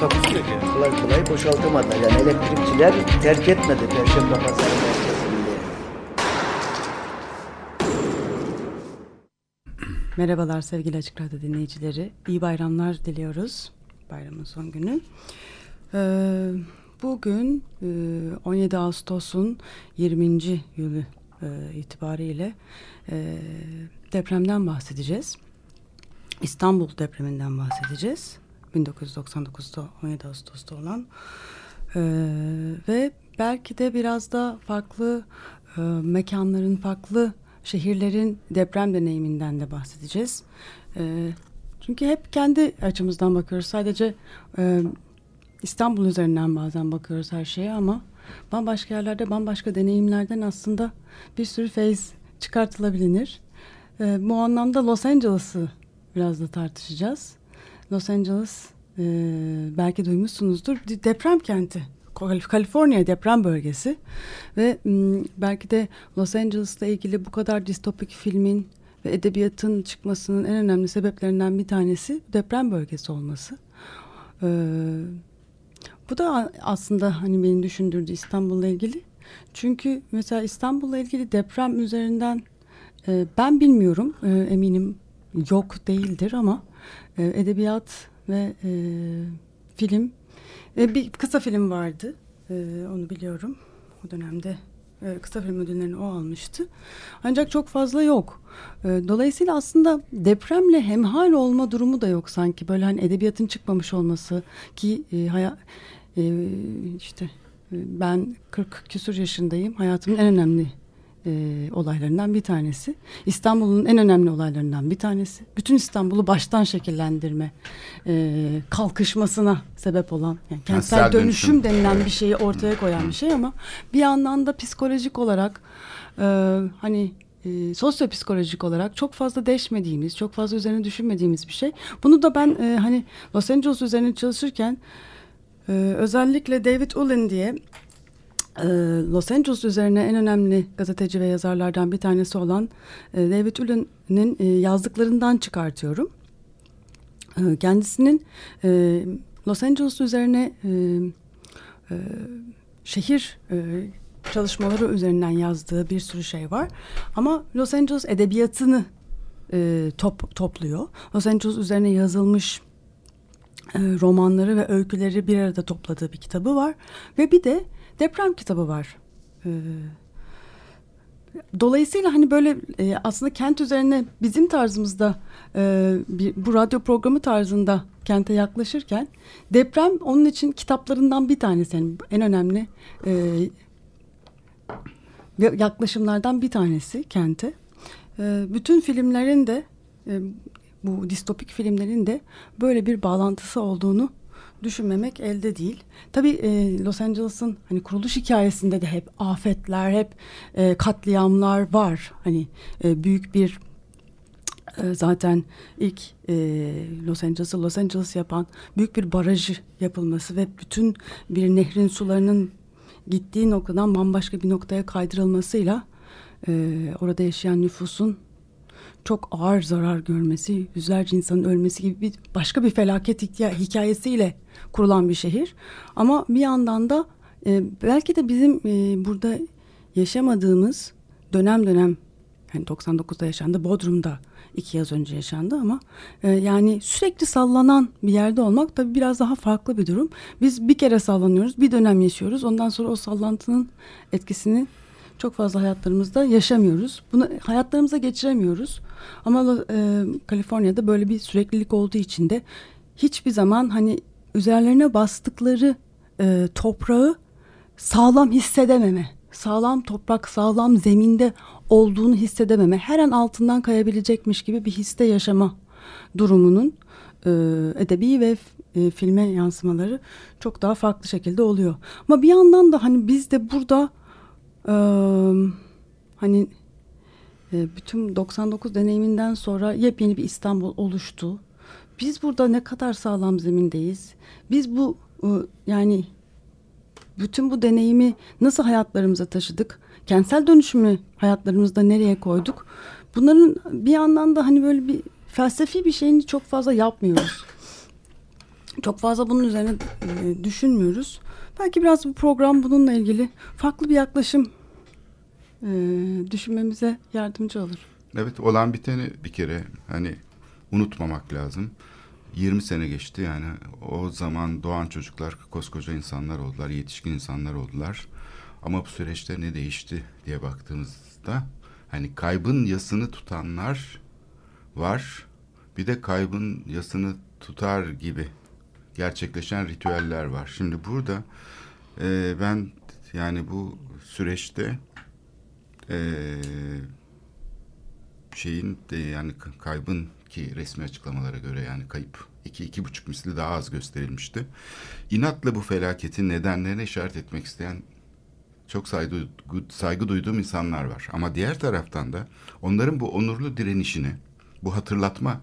Takusuyor yani. kolay kolay boşaltamadılar. Yani elektrikçiler terk etmedi Perşembe Pazarı merkezinde. Merhabalar sevgili Açık Radyo dinleyicileri. İyi bayramlar diliyoruz. Bayramın son günü. Ee, bugün e, 17 Ağustos'un 20. yılı e, itibariyle e, depremden bahsedeceğiz. İstanbul depreminden bahsedeceğiz. 1999'da 17 Ağustos'ta olan. Ee, ve belki de biraz da farklı e, mekanların, farklı şehirlerin deprem deneyiminden de bahsedeceğiz. Ee, çünkü hep kendi açımızdan bakıyoruz. Sadece e, İstanbul üzerinden bazen bakıyoruz her şeye ama bambaşka yerlerde bambaşka deneyimlerden aslında bir sürü feyz çıkartılabilir. Ee, bu anlamda Los Angeles'ı biraz da tartışacağız. Los Angeles e, belki duymuşsunuzdur deprem kenti. Kaliforniya deprem bölgesi ve belki de Los Angeles'la ilgili bu kadar distopik filmin ve edebiyatın çıkmasının en önemli sebeplerinden bir tanesi deprem bölgesi olması. Ee, bu da aslında hani beni düşündürdü İstanbul'la ilgili. Çünkü mesela İstanbul'la ilgili deprem üzerinden e, ben bilmiyorum e, eminim yok değildir ama e, edebiyat ve e, film. E, bir kısa film vardı e, onu biliyorum. O dönemde e, kısa film ödüllerini o almıştı. Ancak çok fazla yok. E, dolayısıyla aslında depremle hemhal olma durumu da yok sanki. Böyle hani edebiyatın çıkmamış olması ki e, haya, e, işte e, ben 40 küsur yaşındayım. Hayatımın en önemli e, olaylarından bir tanesi. İstanbul'un en önemli olaylarından bir tanesi. Bütün İstanbul'u baştan şekillendirme e, kalkışmasına sebep olan yani kentsel Kentsel dönüşüm, dönüşüm. denilen bir şeyi ortaya koyan bir şey ama bir yandan da psikolojik olarak e, hani e, sosyopsikolojik olarak çok fazla değişmediğimiz, çok fazla üzerine düşünmediğimiz bir şey. Bunu da ben e, hani Los Angeles üzerine çalışırken e, özellikle David Ullen diye Los Angeles üzerine en önemli gazeteci ve yazarlardan bir tanesi olan e, David Ullen'in e, yazdıklarından çıkartıyorum. E, kendisinin e, Los Angeles üzerine şehir çalışmaları üzerinden yazdığı bir sürü şey var. Ama Los Angeles edebiyatını top, topluyor. Los Angeles üzerine yazılmış romanları ve öyküleri bir arada topladığı bir kitabı var. Ve bir de deprem kitabı var. E, dolayısıyla hani böyle e, aslında kent üzerine bizim tarzımızda e, bu radyo programı tarzında kente yaklaşırken deprem onun için kitaplarından bir tanesi. Yani en önemli e, yaklaşımlardan bir tanesi kente. Bütün filmlerin de bu distopik filmlerin de böyle bir bağlantısı olduğunu düşünmemek elde değil. Tabii e, Los Angeles'ın hani kuruluş hikayesinde de hep afetler, hep e, katliamlar var. Hani e, büyük bir e, zaten ilk e, Los Angeles'ı Los Angeles yapan büyük bir barajı yapılması ve bütün bir nehrin sularının gittiği noktadan bambaşka bir noktaya kaydırılmasıyla e, orada yaşayan nüfusun çok ağır zarar görmesi, yüzlerce insanın ölmesi gibi bir başka bir felaket hikayesiyle kurulan bir şehir. Ama bir yandan da e, belki de bizim e, burada yaşamadığımız dönem dönem yani 99'da yaşandı, Bodrum'da iki yaz önce yaşandı ama e, yani sürekli sallanan bir yerde olmak tabii biraz daha farklı bir durum. Biz bir kere sallanıyoruz, bir dönem yaşıyoruz. Ondan sonra o sallantının etkisini çok fazla hayatlarımızda yaşamıyoruz. Bunu hayatlarımıza geçiremiyoruz. Ama e, Kaliforniya'da böyle bir süreklilik olduğu için de hiçbir zaman hani üzerlerine bastıkları e, toprağı sağlam hissedememe, sağlam toprak, sağlam zeminde olduğunu hissedememe, her an altından kayabilecekmiş gibi bir histe yaşama durumunun e, edebi ve e, filme yansımaları çok daha farklı şekilde oluyor. Ama bir yandan da hani biz de burada e, hani bütün 99 deneyiminden sonra yepyeni bir İstanbul oluştu. Biz burada ne kadar sağlam zemindeyiz? Biz bu e, yani bütün bu deneyimi nasıl hayatlarımıza taşıdık? Kentsel dönüşümü hayatlarımızda nereye koyduk? Bunların bir yandan da hani böyle bir felsefi bir şeyini çok fazla yapmıyoruz. Çok fazla bunun üzerine düşünmüyoruz. Belki biraz bu program bununla ilgili farklı bir yaklaşım e, düşünmemize yardımcı olur. Evet olan biteni bir kere hani unutmamak lazım. 20 sene geçti yani o zaman doğan çocuklar koskoca insanlar oldular, yetişkin insanlar oldular. Ama bu süreçte ne değişti diye baktığımızda hani kaybın yasını tutanlar var. Bir de kaybın yasını tutar gibi gerçekleşen ritüeller var. Şimdi burada e, ben yani bu süreçte e, şeyin de yani kaybın ki resmi açıklamalara göre yani kayıp iki iki buçuk misli daha az gösterilmişti. İnatla bu felaketin nedenlerine işaret etmek isteyen çok saygı, saygı duyduğum insanlar var. Ama diğer taraftan da onların bu onurlu direnişini, bu hatırlatma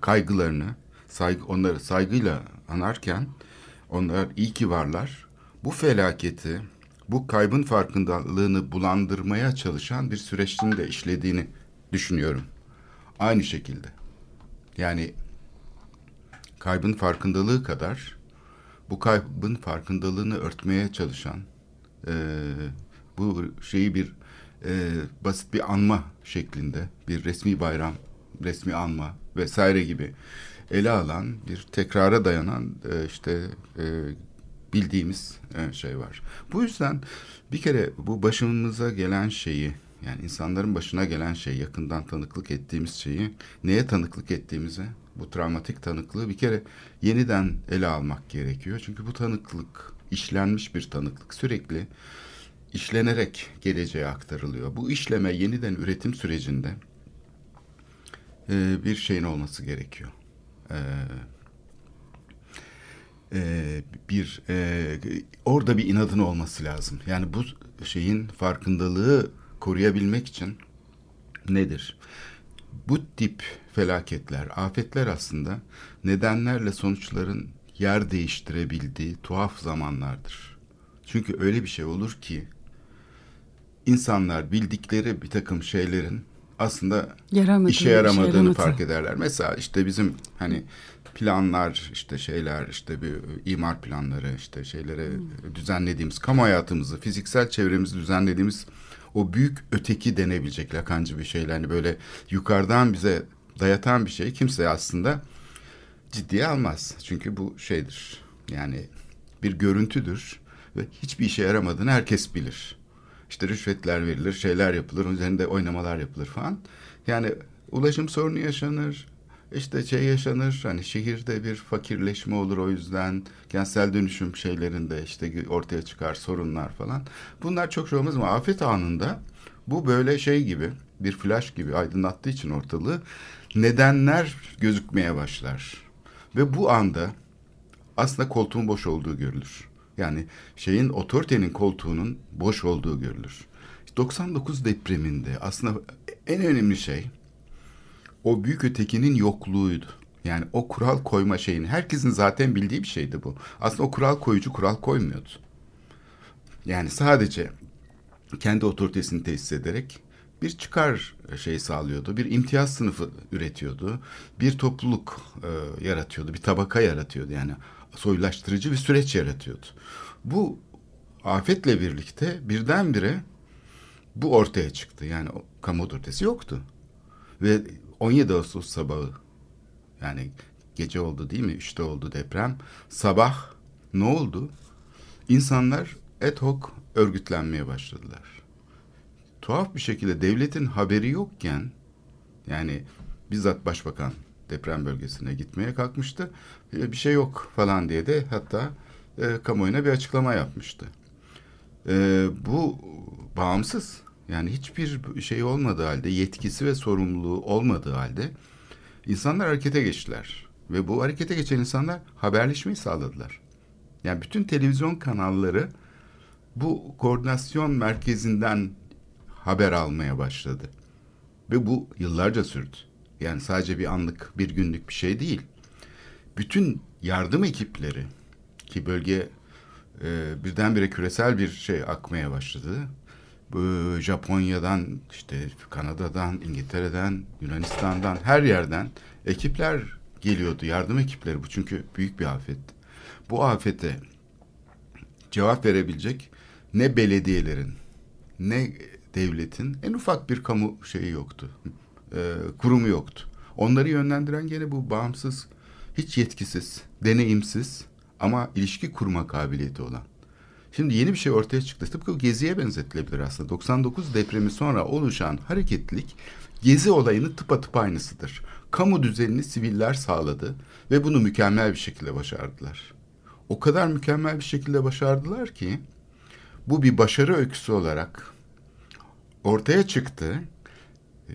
kaygılarını, saygı, onları saygıyla anarken onlar iyi ki varlar. Bu felaketi, bu kaybın farkındalığını bulandırmaya çalışan bir süreçin de işlediğini düşünüyorum. Aynı şekilde. Yani kaybın farkındalığı kadar bu kaybın farkındalığını örtmeye çalışan e, bu şeyi bir e, basit bir anma şeklinde bir resmi bayram, resmi anma vesaire gibi ele alan bir tekrara dayanan e, işte e, bildiğimiz e, şey var. Bu yüzden bir kere bu başımıza gelen şeyi yani insanların başına gelen şey, yakından tanıklık ettiğimiz şeyi, neye tanıklık ettiğimizi, bu travmatik tanıklığı bir kere yeniden ele almak gerekiyor. Çünkü bu tanıklık işlenmiş bir tanıklık. Sürekli işlenerek geleceğe aktarılıyor. Bu işleme yeniden üretim sürecinde e, bir şeyin olması gerekiyor. E, e, bir e, orada bir inadın olması lazım. Yani bu şeyin farkındalığı koruyabilmek için nedir? Bu tip felaketler, afetler aslında nedenlerle sonuçların yer değiştirebildiği tuhaf zamanlardır. Çünkü öyle bir şey olur ki insanlar bildikleri bir takım şeylerin aslında Yaramadı, işe yaramadığını işe yaramadı. fark ederler. Mesela işte bizim hani planlar işte şeyler işte bir imar planları işte şeylere düzenlediğimiz kamu hayatımızı fiziksel çevremizi düzenlediğimiz o büyük öteki denebilecek Lakancı bir şeyler hani böyle yukarıdan bize dayatan bir şey kimse aslında ciddiye almaz. Çünkü bu şeydir yani bir görüntüdür ve hiçbir işe yaramadığını herkes bilir. İşte rüşvetler verilir, şeyler yapılır, üzerinde oynamalar yapılır falan. Yani ulaşım sorunu yaşanır, işte şey yaşanır hani şehirde bir fakirleşme olur o yüzden kentsel dönüşüm şeylerinde işte ortaya çıkar sorunlar falan. Bunlar çok şey olmaz ama afet anında bu böyle şey gibi bir flash gibi aydınlattığı için ortalığı nedenler gözükmeye başlar. Ve bu anda aslında koltuğun boş olduğu görülür. Yani şeyin otoritenin koltuğunun boş olduğu görülür. 99 depreminde aslında en önemli şey o büyük ötekinin yokluğuydu. Yani o kural koyma şeyini herkesin zaten bildiği bir şeydi bu. Aslında o kural koyucu kural koymuyordu. Yani sadece kendi otoritesini tesis ederek bir çıkar şey sağlıyordu. Bir imtiyaz sınıfı üretiyordu. Bir topluluk e, yaratıyordu. Bir tabaka yaratıyordu. Yani soylaştırıcı bir süreç yaratıyordu. Bu afetle birlikte birdenbire bu ortaya çıktı. Yani kamu otoritesi yoktu. Ve 17 Ağustos sabahı yani gece oldu değil mi? Üçte oldu deprem. Sabah ne oldu? İnsanlar ad hoc örgütlenmeye başladılar. Tuhaf bir şekilde devletin haberi yokken yani bizzat başbakan deprem bölgesine gitmeye kalkmıştı. Bir şey yok falan diye de hatta e, kamuoyuna bir açıklama yapmıştı. E, bu bağımsız yani hiçbir şey olmadığı halde yetkisi ve sorumluluğu olmadığı halde insanlar harekete geçtiler. Ve bu harekete geçen insanlar haberleşmeyi sağladılar. Yani bütün televizyon kanalları bu koordinasyon merkezinden haber almaya başladı. Ve bu yıllarca sürdü. Yani sadece bir anlık, bir günlük bir şey değil. Bütün yardım ekipleri ki bölge e, birdenbire küresel bir şey akmaya başladı. Japonya'dan, işte Kanada'dan, İngiltere'den, Yunanistan'dan, her yerden ekipler geliyordu. Yardım ekipleri bu çünkü büyük bir afet. Bu afete cevap verebilecek ne belediyelerin ne devletin en ufak bir kamu şeyi yoktu. E, kurumu yoktu. Onları yönlendiren gene bu bağımsız, hiç yetkisiz, deneyimsiz ama ilişki kurma kabiliyeti olan. Şimdi yeni bir şey ortaya çıktı. Tıpkı Gezi'ye benzetilebilir aslında. 99 depremi sonra oluşan hareketlilik Gezi olayını tıpatıp aynısıdır. Kamu düzenini siviller sağladı ve bunu mükemmel bir şekilde başardılar. O kadar mükemmel bir şekilde başardılar ki bu bir başarı öyküsü olarak ortaya çıktı.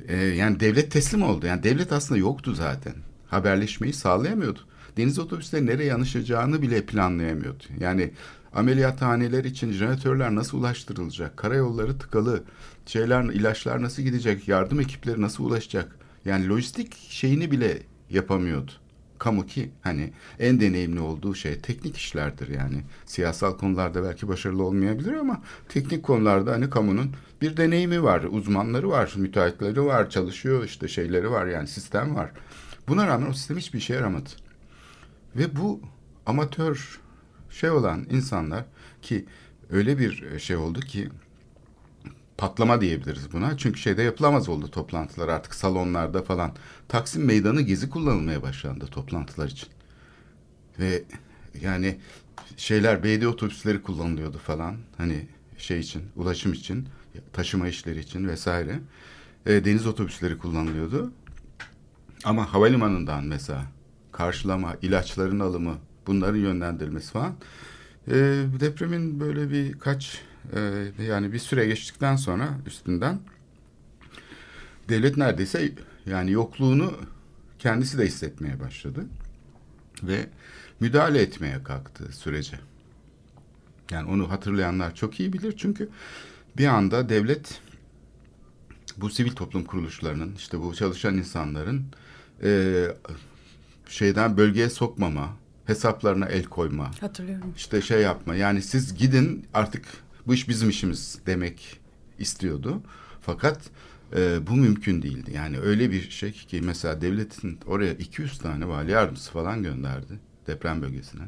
Ee, yani devlet teslim oldu. Yani devlet aslında yoktu zaten. Haberleşmeyi sağlayamıyordu. Deniz otobüsleri nereye yanışacağını bile planlayamıyordu. Yani ameliyathaneler için jeneratörler nasıl ulaştırılacak? Karayolları tıkalı. Şeyler, ilaçlar nasıl gidecek? Yardım ekipleri nasıl ulaşacak? Yani lojistik şeyini bile yapamıyordu. Kamu ki hani en deneyimli olduğu şey teknik işlerdir yani. Siyasal konularda belki başarılı olmayabilir ama teknik konularda hani kamunun bir deneyimi var, uzmanları var, müteahhitleri var, çalışıyor işte şeyleri var yani sistem var. Buna rağmen o sistem hiçbir işe yaramadı. Ve bu amatör şey olan insanlar ki öyle bir şey oldu ki patlama diyebiliriz buna. Çünkü şeyde yapılamaz oldu toplantılar artık salonlarda falan. Taksim Meydanı gezi kullanılmaya başlandı toplantılar için. Ve yani şeyler belediye otobüsleri kullanılıyordu falan. Hani şey için, ulaşım için, taşıma işleri için vesaire. E, deniz otobüsleri kullanılıyordu. Ama havalimanından mesela karşılama, ilaçların alımı, bunların yönlendirilmesi falan. E, depremin böyle birkaç e, yani bir süre geçtikten sonra üstünden devlet neredeyse yani yokluğunu kendisi de hissetmeye başladı ve müdahale etmeye kalktı sürece. Yani onu hatırlayanlar çok iyi bilir çünkü bir anda devlet bu sivil toplum kuruluşlarının işte bu çalışan insanların e, şeyden bölgeye sokmama, hesaplarına el koyma. Hatırlıyorum. İşte şey yapma. Yani siz gidin artık bu iş bizim işimiz demek istiyordu. Fakat e, bu mümkün değildi. Yani öyle bir şey ki mesela devletin oraya 200 tane vali yardımcısı falan gönderdi deprem bölgesine.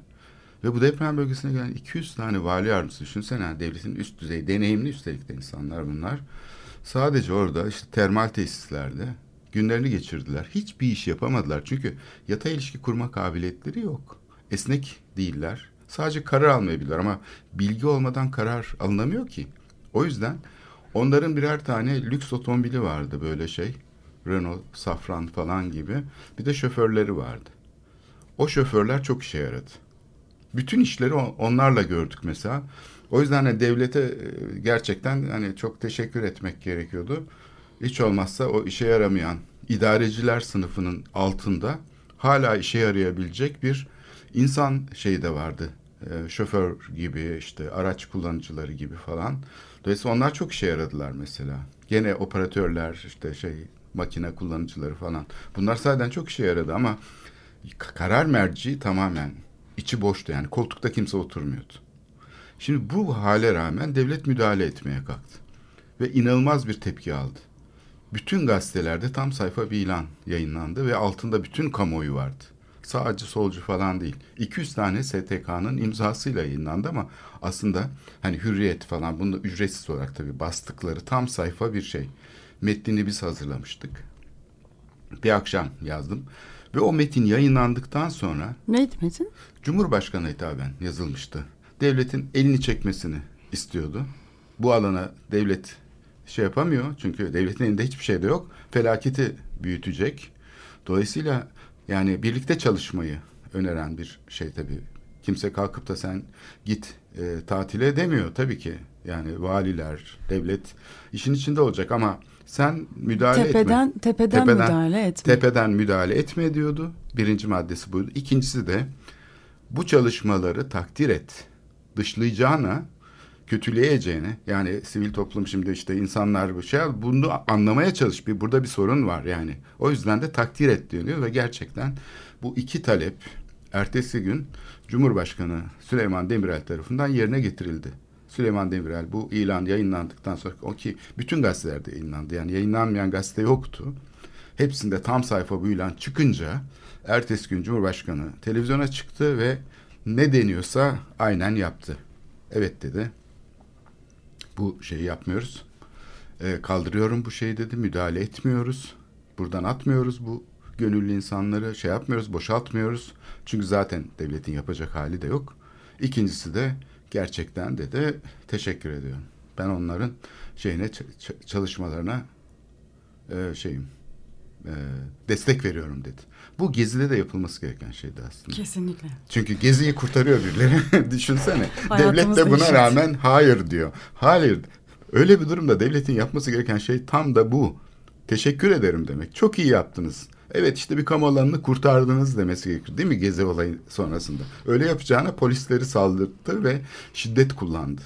Ve bu deprem bölgesine gelen 200 tane vali yardımcısı düşünsene yani devletin üst düzey deneyimli üstelik de insanlar bunlar. Sadece orada işte termal tesislerde günlerini geçirdiler. Hiçbir iş yapamadılar. Çünkü yatay ilişki kurma kabiliyetleri yok. Esnek değiller. Sadece karar almayabilirler ama bilgi olmadan karar alınamıyor ki. O yüzden onların birer tane lüks otomobili vardı böyle şey. Renault, Safran falan gibi. Bir de şoförleri vardı. O şoförler çok işe yaradı. Bütün işleri onlarla gördük mesela. O yüzden de devlete e, gerçekten hani çok teşekkür etmek gerekiyordu. Hiç olmazsa o işe yaramayan idareciler sınıfının altında hala işe yarayabilecek bir insan şeyi de vardı. E, şoför gibi işte araç kullanıcıları gibi falan. Dolayısıyla onlar çok işe yaradılar mesela. Gene operatörler işte şey makine kullanıcıları falan. Bunlar zaten çok işe yaradı ama karar merci tamamen içi boştu yani koltukta kimse oturmuyordu. Şimdi bu hale rağmen devlet müdahale etmeye kalktı. Ve inanılmaz bir tepki aldı. Bütün gazetelerde tam sayfa bir ilan yayınlandı ve altında bütün kamuoyu vardı. Sağcı solcu falan değil. 200 tane STK'nın imzasıyla yayınlandı ama aslında hani hürriyet falan bunu ücretsiz olarak tabii bastıkları tam sayfa bir şey. Metnini biz hazırlamıştık. Bir akşam yazdım. Ve o metin yayınlandıktan sonra... Neydi metin? Cumhurbaşkanı hitaben yazılmıştı. Devletin elini çekmesini istiyordu. Bu alana devlet şey yapamıyor. Çünkü devletin elinde hiçbir şey de yok. Felaketi büyütecek. Dolayısıyla yani birlikte çalışmayı öneren bir şey tabii. Kimse kalkıp da sen git e, tatile demiyor tabii ki. Yani valiler, devlet işin içinde olacak ama Sen müdahale tepeden, etme. Tepeden, müdahale etme. Tepeden müdahale etme diyordu. Birinci maddesi buydu. İkincisi de bu çalışmaları takdir et. Dışlayacağına, kötüleyeceğine yani sivil toplum şimdi işte insanlar bu şey bunu anlamaya çalış. Bir burada bir sorun var yani. O yüzden de takdir et diyor ve gerçekten bu iki talep ertesi gün Cumhurbaşkanı Süleyman Demirel tarafından yerine getirildi. Süleyman Demirel bu ilan yayınlandıktan sonra o ki bütün gazetelerde yayınlandı. Yani yayınlanmayan gazete yoktu. Hepsinde tam sayfa bu ilan çıkınca ertesi gün Cumhurbaşkanı televizyona çıktı ve ne deniyorsa aynen yaptı. Evet dedi. Bu şeyi yapmıyoruz. E, kaldırıyorum bu şeyi dedi. Müdahale etmiyoruz. Buradan atmıyoruz bu gönüllü insanları. Şey yapmıyoruz, boşaltmıyoruz. Çünkü zaten devletin yapacak hali de yok. İkincisi de gerçekten dedi teşekkür ediyorum. Ben onların şeyine çalışmalarına e, şeyim e, destek veriyorum dedi. Bu gezide de yapılması gereken şeydi aslında. Kesinlikle. Çünkü geziyi kurtarıyor birileri. Düşünsene. devlet de buna rağmen hayır diyor. Hayır. Öyle bir durumda devletin yapması gereken şey tam da bu. Teşekkür ederim demek. Çok iyi yaptınız. Evet işte bir kamu alanını kurtardınız demesi gerekir değil mi gezi olayı sonrasında. Öyle yapacağına polisleri saldırdı ve şiddet kullandı.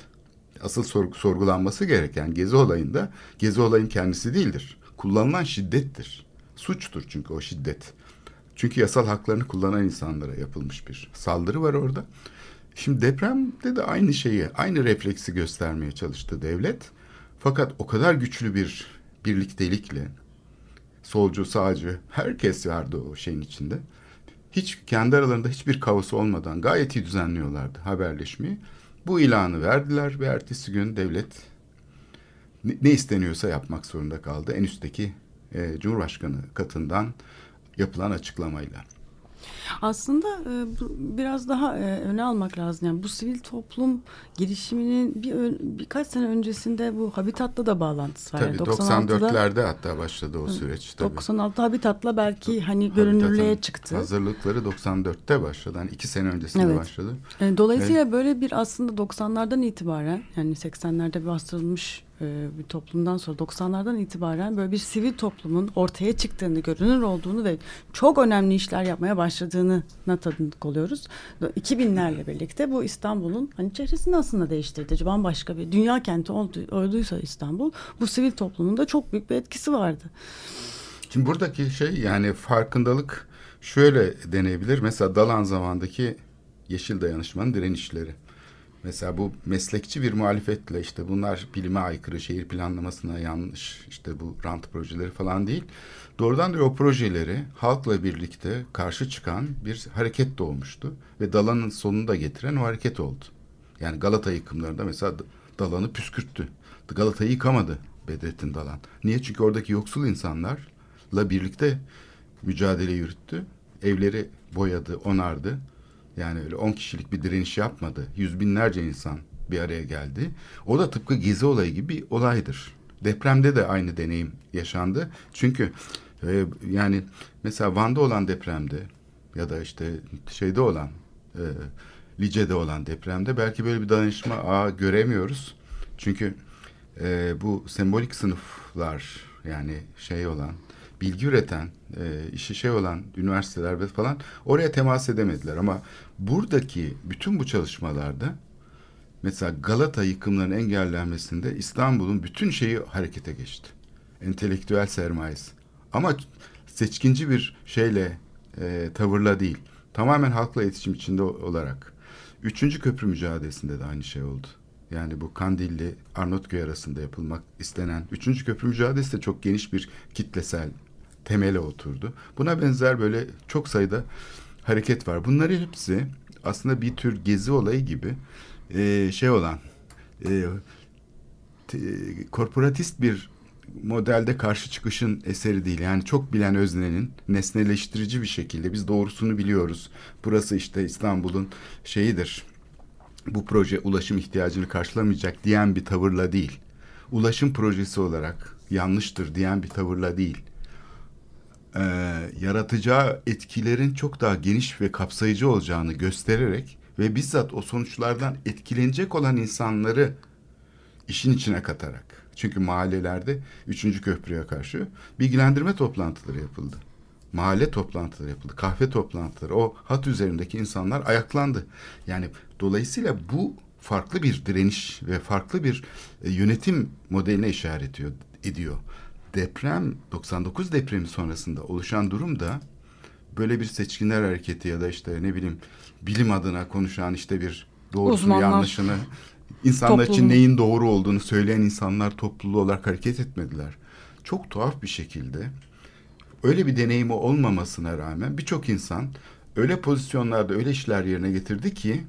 Asıl sorg sorgulanması gereken gezi olayında gezi olayın kendisi değildir. Kullanılan şiddettir. Suçtur çünkü o şiddet. Çünkü yasal haklarını kullanan insanlara yapılmış bir saldırı var orada. Şimdi depremde de aynı şeyi, aynı refleksi göstermeye çalıştı devlet. Fakat o kadar güçlü bir birliktelikle, solcu, sağcı, herkes vardı o şeyin içinde. Hiç kendi aralarında hiçbir kaos olmadan gayet iyi düzenliyorlardı haberleşmeyi. Bu ilanı verdiler ve ertesi gün devlet ne isteniyorsa yapmak zorunda kaldı. En üstteki e, Cumhurbaşkanı katından yapılan açıklamayla. Aslında e, bu, biraz daha e, öne almak lazım. Yani bu sivil toplum girişiminin bir birkaç sene öncesinde bu Habitat'la da bağlantısı var. Tabii 94'lerde hatta başladı o süreç. Tabii. 96 Habitat'la belki hani görünürlüğe çıktı. Hazırlıkları 94'te başladı. Yani iki sene öncesinde evet. başladı. E, dolayısıyla evet. böyle bir aslında 90'lardan itibaren yani 80'lerde bastırılmış bir toplumdan sonra 90'lardan itibaren böyle bir sivil toplumun ortaya çıktığını, görünür olduğunu ve çok önemli işler yapmaya başladığını tanık oluyoruz. 2000'lerle birlikte bu İstanbul'un hani çehresini aslında değiştirdi. Bambaşka bir dünya kenti oldu, olduysa İstanbul bu sivil toplumun da çok büyük bir etkisi vardı. Şimdi buradaki şey yani farkındalık şöyle deneyebilir. Mesela Dalan zamandaki Yeşil Dayanışmanın direnişleri. Mesela bu meslekçi bir muhalefetle işte bunlar bilime aykırı, şehir planlamasına yanlış, işte bu rant projeleri falan değil. Doğrudan o projeleri halkla birlikte karşı çıkan bir hareket doğmuştu. Ve Dalan'ın sonunu da getiren o hareket oldu. Yani Galata yıkımlarında mesela Dalan'ı püskürttü. Galata'yı yıkamadı Bedrettin Dalan. Niye? Çünkü oradaki yoksul insanlarla birlikte mücadele yürüttü. Evleri boyadı, onardı yani öyle 10 kişilik bir direniş yapmadı. Yüz binlerce insan bir araya geldi. O da tıpkı gezi olayı gibi bir olaydır. Depremde de aynı deneyim yaşandı. Çünkü e, yani mesela Van'da olan depremde ya da işte şeyde olan e, Lice'de olan depremde belki böyle bir danışma ağı göremiyoruz. Çünkü e, bu sembolik sınıflar yani şey olan bilgi üreten, e, işi şey olan üniversiteler ve falan oraya temas edemediler. Ama buradaki bütün bu çalışmalarda mesela Galata yıkımlarının engellenmesinde İstanbul'un bütün şeyi harekete geçti. Entelektüel sermayesi. Ama seçkinci bir şeyle, e, tavırla değil. Tamamen halkla iletişim içinde olarak. Üçüncü köprü mücadelesinde de aynı şey oldu. Yani bu Kandilli Arnavutköy arasında yapılmak istenen üçüncü köprü mücadelesi de çok geniş bir kitlesel temele oturdu. Buna benzer böyle çok sayıda hareket var. Bunları hepsi aslında bir tür gezi olayı gibi e, şey olan e, te, korporatist bir modelde karşı çıkışın eseri değil. Yani çok bilen öznenin nesneleştirici bir şekilde biz doğrusunu biliyoruz. Burası işte İstanbul'un şeyidir. Bu proje ulaşım ihtiyacını karşılamayacak diyen bir tavırla değil. Ulaşım projesi olarak yanlıştır diyen bir tavırla değil e, yaratacağı etkilerin çok daha geniş ve kapsayıcı olacağını göstererek ve bizzat o sonuçlardan etkilenecek olan insanları işin içine katarak Çünkü mahallelerde 3. köprüye karşı bilgilendirme toplantıları yapıldı. Mahalle toplantıları yapıldı. Kahve toplantıları. O hat üzerindeki insanlar ayaklandı. Yani dolayısıyla bu farklı bir direniş ve farklı bir e, yönetim modeline işaret ediyor, ediyor. Deprem 99 depremi sonrasında oluşan durum da böyle bir seçkinler hareketi ya da işte ne bileyim bilim adına konuşan işte bir doğrusunu Uzmanlar. yanlışını insanlar için neyin doğru olduğunu söyleyen insanlar topluluğu olarak hareket etmediler. Çok tuhaf bir şekilde öyle bir deneyimi olmamasına rağmen birçok insan öyle pozisyonlarda öyle işler yerine getirdi ki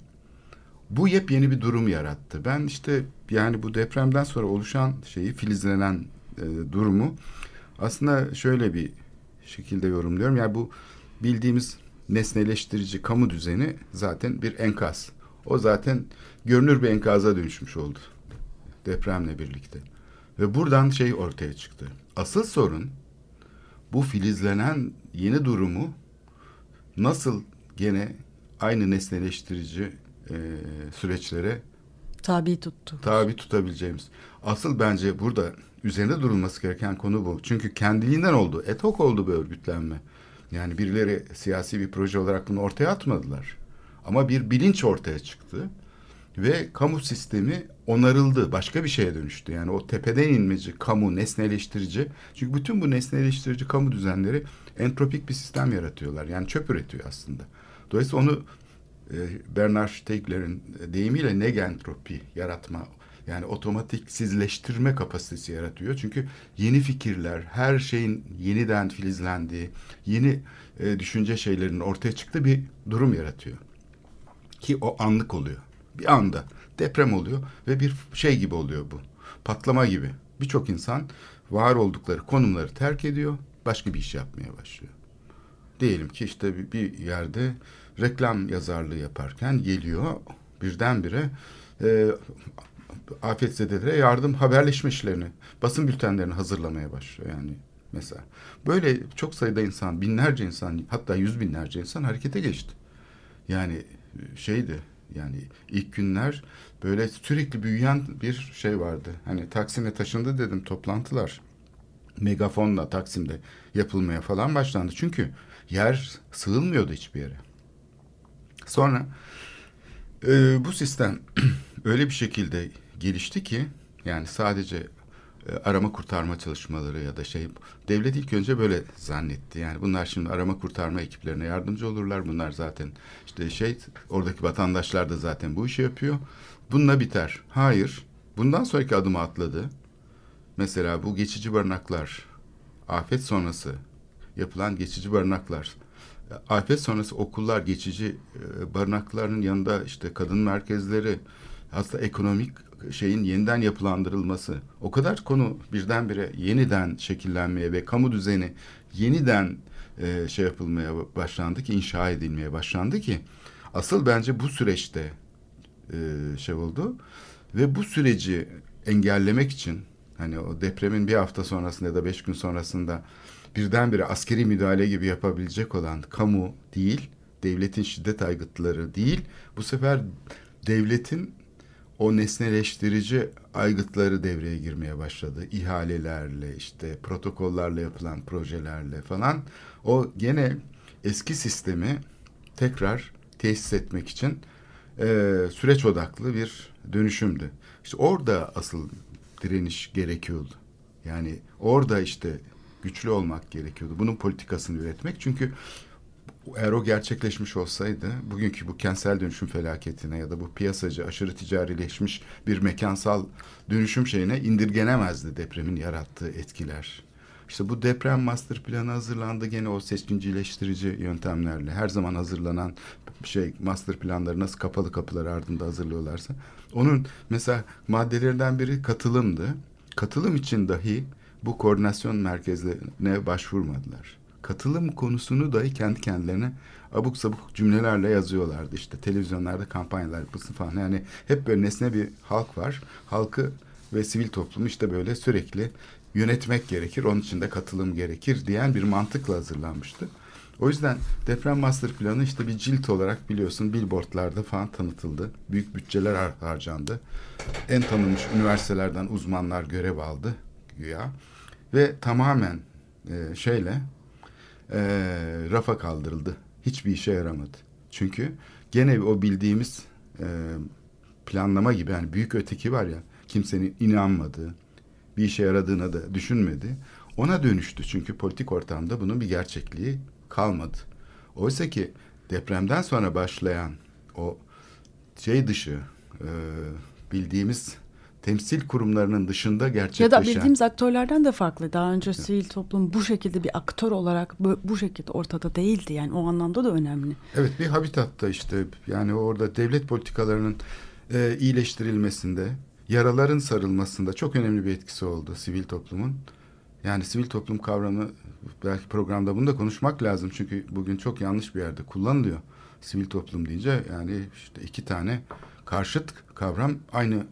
bu yepyeni bir durum yarattı. Ben işte yani bu depremden sonra oluşan şeyi filizlenen e, durumu aslında şöyle bir şekilde yorumluyorum. Yani bu bildiğimiz nesneleştirici kamu düzeni zaten bir enkaz. O zaten görünür bir enkaza dönüşmüş oldu depremle birlikte. Ve buradan şey ortaya çıktı. Asıl sorun bu filizlenen yeni durumu nasıl gene aynı nesneleştirici e, süreçlere Tabi tuttu. tabi tutabileceğimiz. Asıl bence burada üzerinde durulması gereken konu bu. Çünkü kendiliğinden oldu. Et hoc oldu bu örgütlenme. Yani birileri siyasi bir proje olarak bunu ortaya atmadılar. Ama bir bilinç ortaya çıktı. Ve kamu sistemi onarıldı. Başka bir şeye dönüştü. Yani o tepeden inmeci, kamu, nesneleştirici. Çünkü bütün bu nesneleştirici kamu düzenleri entropik bir sistem yaratıyorlar. Yani çöp üretiyor aslında. Dolayısıyla onu e, Bernard Stiegler'in deyimiyle negentropi yaratma yani otomatiksizleştirme kapasitesi yaratıyor. Çünkü yeni fikirler, her şeyin yeniden filizlendiği, yeni e, düşünce şeylerinin ortaya çıktığı bir durum yaratıyor. Ki o anlık oluyor. Bir anda deprem oluyor ve bir şey gibi oluyor bu. Patlama gibi. Birçok insan var oldukları konumları terk ediyor, başka bir iş yapmaya başlıyor. Diyelim ki işte bir- yerde reklam yazarlığı yaparken geliyor birdenbire e, afetzedelere yardım haberleşme işlerini, basın bültenlerini hazırlamaya başlıyor yani mesela. Böyle çok sayıda insan, binlerce insan hatta yüz binlerce insan harekete geçti. Yani e, şeydi yani ilk günler böyle sürekli büyüyen bir şey vardı. Hani Taksim'e taşındı dedim toplantılar megafonla Taksim'de yapılmaya falan başlandı. Çünkü yer sığılmıyordu hiçbir yere. Sonra e, bu sistem öyle bir şekilde gelişti ki yani sadece e, arama kurtarma çalışmaları ya da şey devlet ilk önce böyle zannetti. Yani bunlar şimdi arama kurtarma ekiplerine yardımcı olurlar. Bunlar zaten işte şey oradaki vatandaşlar da zaten bu işi yapıyor. Bununla biter. Hayır. Bundan sonraki adımı atladı. Mesela bu geçici barınaklar, afet sonrası yapılan geçici barınaklar, afet sonrası okullar, geçici e, barınakların yanında işte kadın merkezleri, hasta ekonomik şeyin yeniden yapılandırılması. O kadar konu birdenbire yeniden şekillenmeye ve kamu düzeni yeniden e, şey yapılmaya başlandı ki, inşa edilmeye başlandı ki asıl bence bu süreçte e, şey oldu ve bu süreci engellemek için hani o depremin bir hafta sonrasında ya da beş gün sonrasında birdenbire askeri müdahale gibi yapabilecek olan kamu değil, devletin şiddet aygıtları değil, bu sefer devletin o nesneleştirici aygıtları devreye girmeye başladı. İhalelerle, işte protokollarla yapılan projelerle falan. O gene eski sistemi tekrar tesis etmek için e, süreç odaklı bir dönüşümdü. İşte orada asıl direniş gerekiyordu. Yani orada işte güçlü olmak gerekiyordu. Bunun politikasını üretmek. Çünkü eğer o gerçekleşmiş olsaydı bugünkü bu kentsel dönüşüm felaketine ya da bu piyasacı aşırı ticarileşmiş bir mekansal dönüşüm şeyine indirgenemezdi depremin yarattığı etkiler. İşte bu deprem master planı hazırlandı gene o seçkincileştirici yöntemlerle. Her zaman hazırlanan şey master planları nasıl kapalı kapılar ardında hazırlıyorlarsa. Onun mesela maddelerinden biri katılımdı. Katılım için dahi bu koordinasyon merkezlerine başvurmadılar. Katılım konusunu dahi kendi kendilerine abuk sabuk cümlelerle yazıyorlardı. İşte televizyonlarda kampanyalar yapılsın falan. Yani hep böyle nesne bir halk var. Halkı ve sivil toplumu işte böyle sürekli yönetmek gerekir. Onun için de katılım gerekir diyen bir mantıkla hazırlanmıştı. O yüzden deprem master planı işte bir cilt olarak biliyorsun billboardlarda falan tanıtıldı. Büyük bütçeler har- harcandı. En tanınmış üniversitelerden uzmanlar görev aldı güya. Ve tamamen e, şeyle e, rafa kaldırıldı. Hiçbir işe yaramadı. Çünkü gene o bildiğimiz e, planlama gibi yani büyük öteki var ya kimsenin inanmadığı bir işe yaradığına da düşünmedi. Ona dönüştü çünkü politik ortamda bunun bir gerçekliği kalmadı. Oysa ki depremden sonra başlayan o şey dışı e, bildiğimiz temsil kurumlarının dışında Ya gerçekleşen da bildiğimiz aktörlerden de farklı. Daha önce sivil toplum bu şekilde bir aktör olarak bu, bu şekilde ortada değildi. Yani o anlamda da önemli. Evet bir habitatta işte yani orada devlet politikalarının e, iyileştirilmesinde, yaraların sarılmasında çok önemli bir etkisi oldu sivil toplumun. Yani sivil toplum kavramı belki programda bunu da konuşmak lazım çünkü bugün çok yanlış bir yerde kullanılıyor. Sivil toplum deyince yani işte iki tane karşıt kavram aynı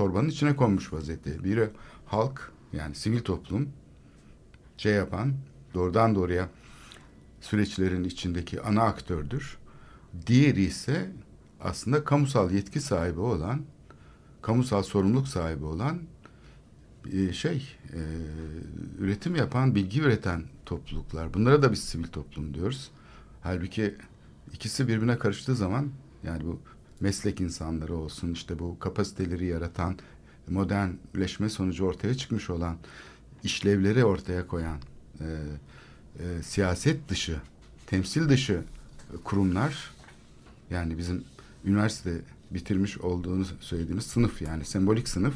torbanın içine konmuş vaziyette. Biri halk yani sivil toplum şey yapan doğrudan doğruya süreçlerin içindeki ana aktördür. Diğeri ise aslında kamusal yetki sahibi olan, kamusal sorumluluk sahibi olan e, şey e, üretim yapan, bilgi üreten topluluklar. Bunlara da biz sivil toplum diyoruz. Halbuki ikisi birbirine karıştığı zaman yani bu meslek insanları olsun işte bu kapasiteleri yaratan modernleşme sonucu ortaya çıkmış olan işlevleri ortaya koyan e, e, siyaset dışı, temsil dışı kurumlar yani bizim üniversite bitirmiş olduğunu söylediğimiz sınıf yani sembolik sınıf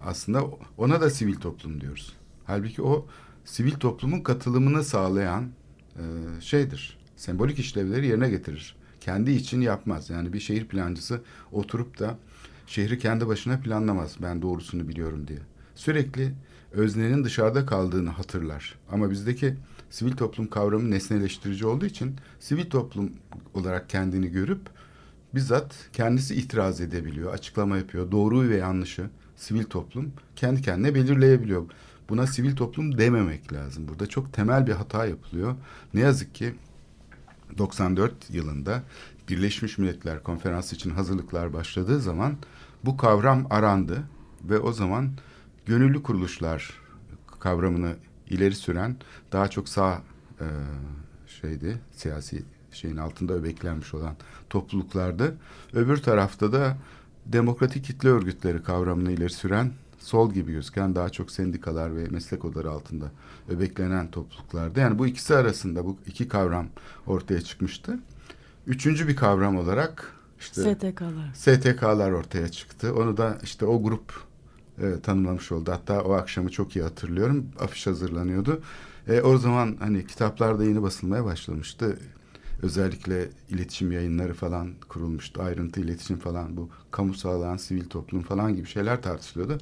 aslında ona da sivil toplum diyoruz. Halbuki o sivil toplumun katılımını sağlayan e, şeydir. Sembolik işlevleri yerine getirir. Kendi için yapmaz. Yani bir şehir plancısı oturup da şehri kendi başına planlamaz. Ben doğrusunu biliyorum diye. Sürekli öznenin dışarıda kaldığını hatırlar. Ama bizdeki sivil toplum kavramı nesneleştirici olduğu için sivil toplum olarak kendini görüp bizzat kendisi itiraz edebiliyor, açıklama yapıyor. Doğruyu ve yanlışı sivil toplum kendi kendine belirleyebiliyor. Buna sivil toplum dememek lazım. Burada çok temel bir hata yapılıyor. Ne yazık ki 94 yılında Birleşmiş Milletler Konferansı için hazırlıklar başladığı zaman bu kavram arandı ve o zaman gönüllü kuruluşlar kavramını ileri süren daha çok sağ e, şeydi siyasi şeyin altında öbeklenmiş olan topluluklardı. Öbür tarafta da demokratik kitle örgütleri kavramını ileri süren sol gibi gözüken daha çok sendikalar ve meslek odaları altında öbeklenen topluluklardı. Yani bu ikisi arasında bu iki kavram ortaya çıkmıştı. Üçüncü bir kavram olarak işte STK'lar. STK'lar ortaya çıktı. Onu da işte o grup e, tanımlamış oldu. Hatta o akşamı çok iyi hatırlıyorum. Afiş hazırlanıyordu. E, o zaman hani kitaplarda yeni basılmaya başlamıştı. Özellikle iletişim yayınları falan kurulmuştu. Ayrıntı iletişim falan bu kamu sağlayan sivil toplum falan gibi şeyler tartışılıyordu.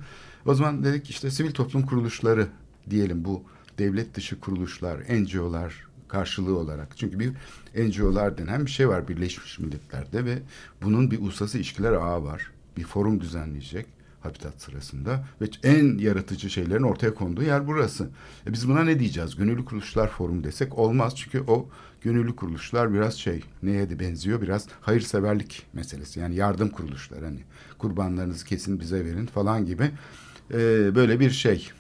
O zaman dedik işte sivil toplum kuruluşları diyelim bu devlet dışı kuruluşlar, NGO'lar karşılığı olarak. Çünkü bir NGO'lar denen bir şey var Birleşmiş Milletler'de ve bunun bir uluslararası ilişkiler ağı var. Bir forum düzenleyecek Habitat sırasında ve en yaratıcı şeylerin ortaya konduğu yer burası. E biz buna ne diyeceğiz? Gönüllü kuruluşlar forumu desek olmaz çünkü o gönüllü kuruluşlar biraz şey neye de benziyor biraz hayırseverlik meselesi yani yardım kuruluşlar hani kurbanlarınızı kesin bize verin falan gibi e, böyle bir şey.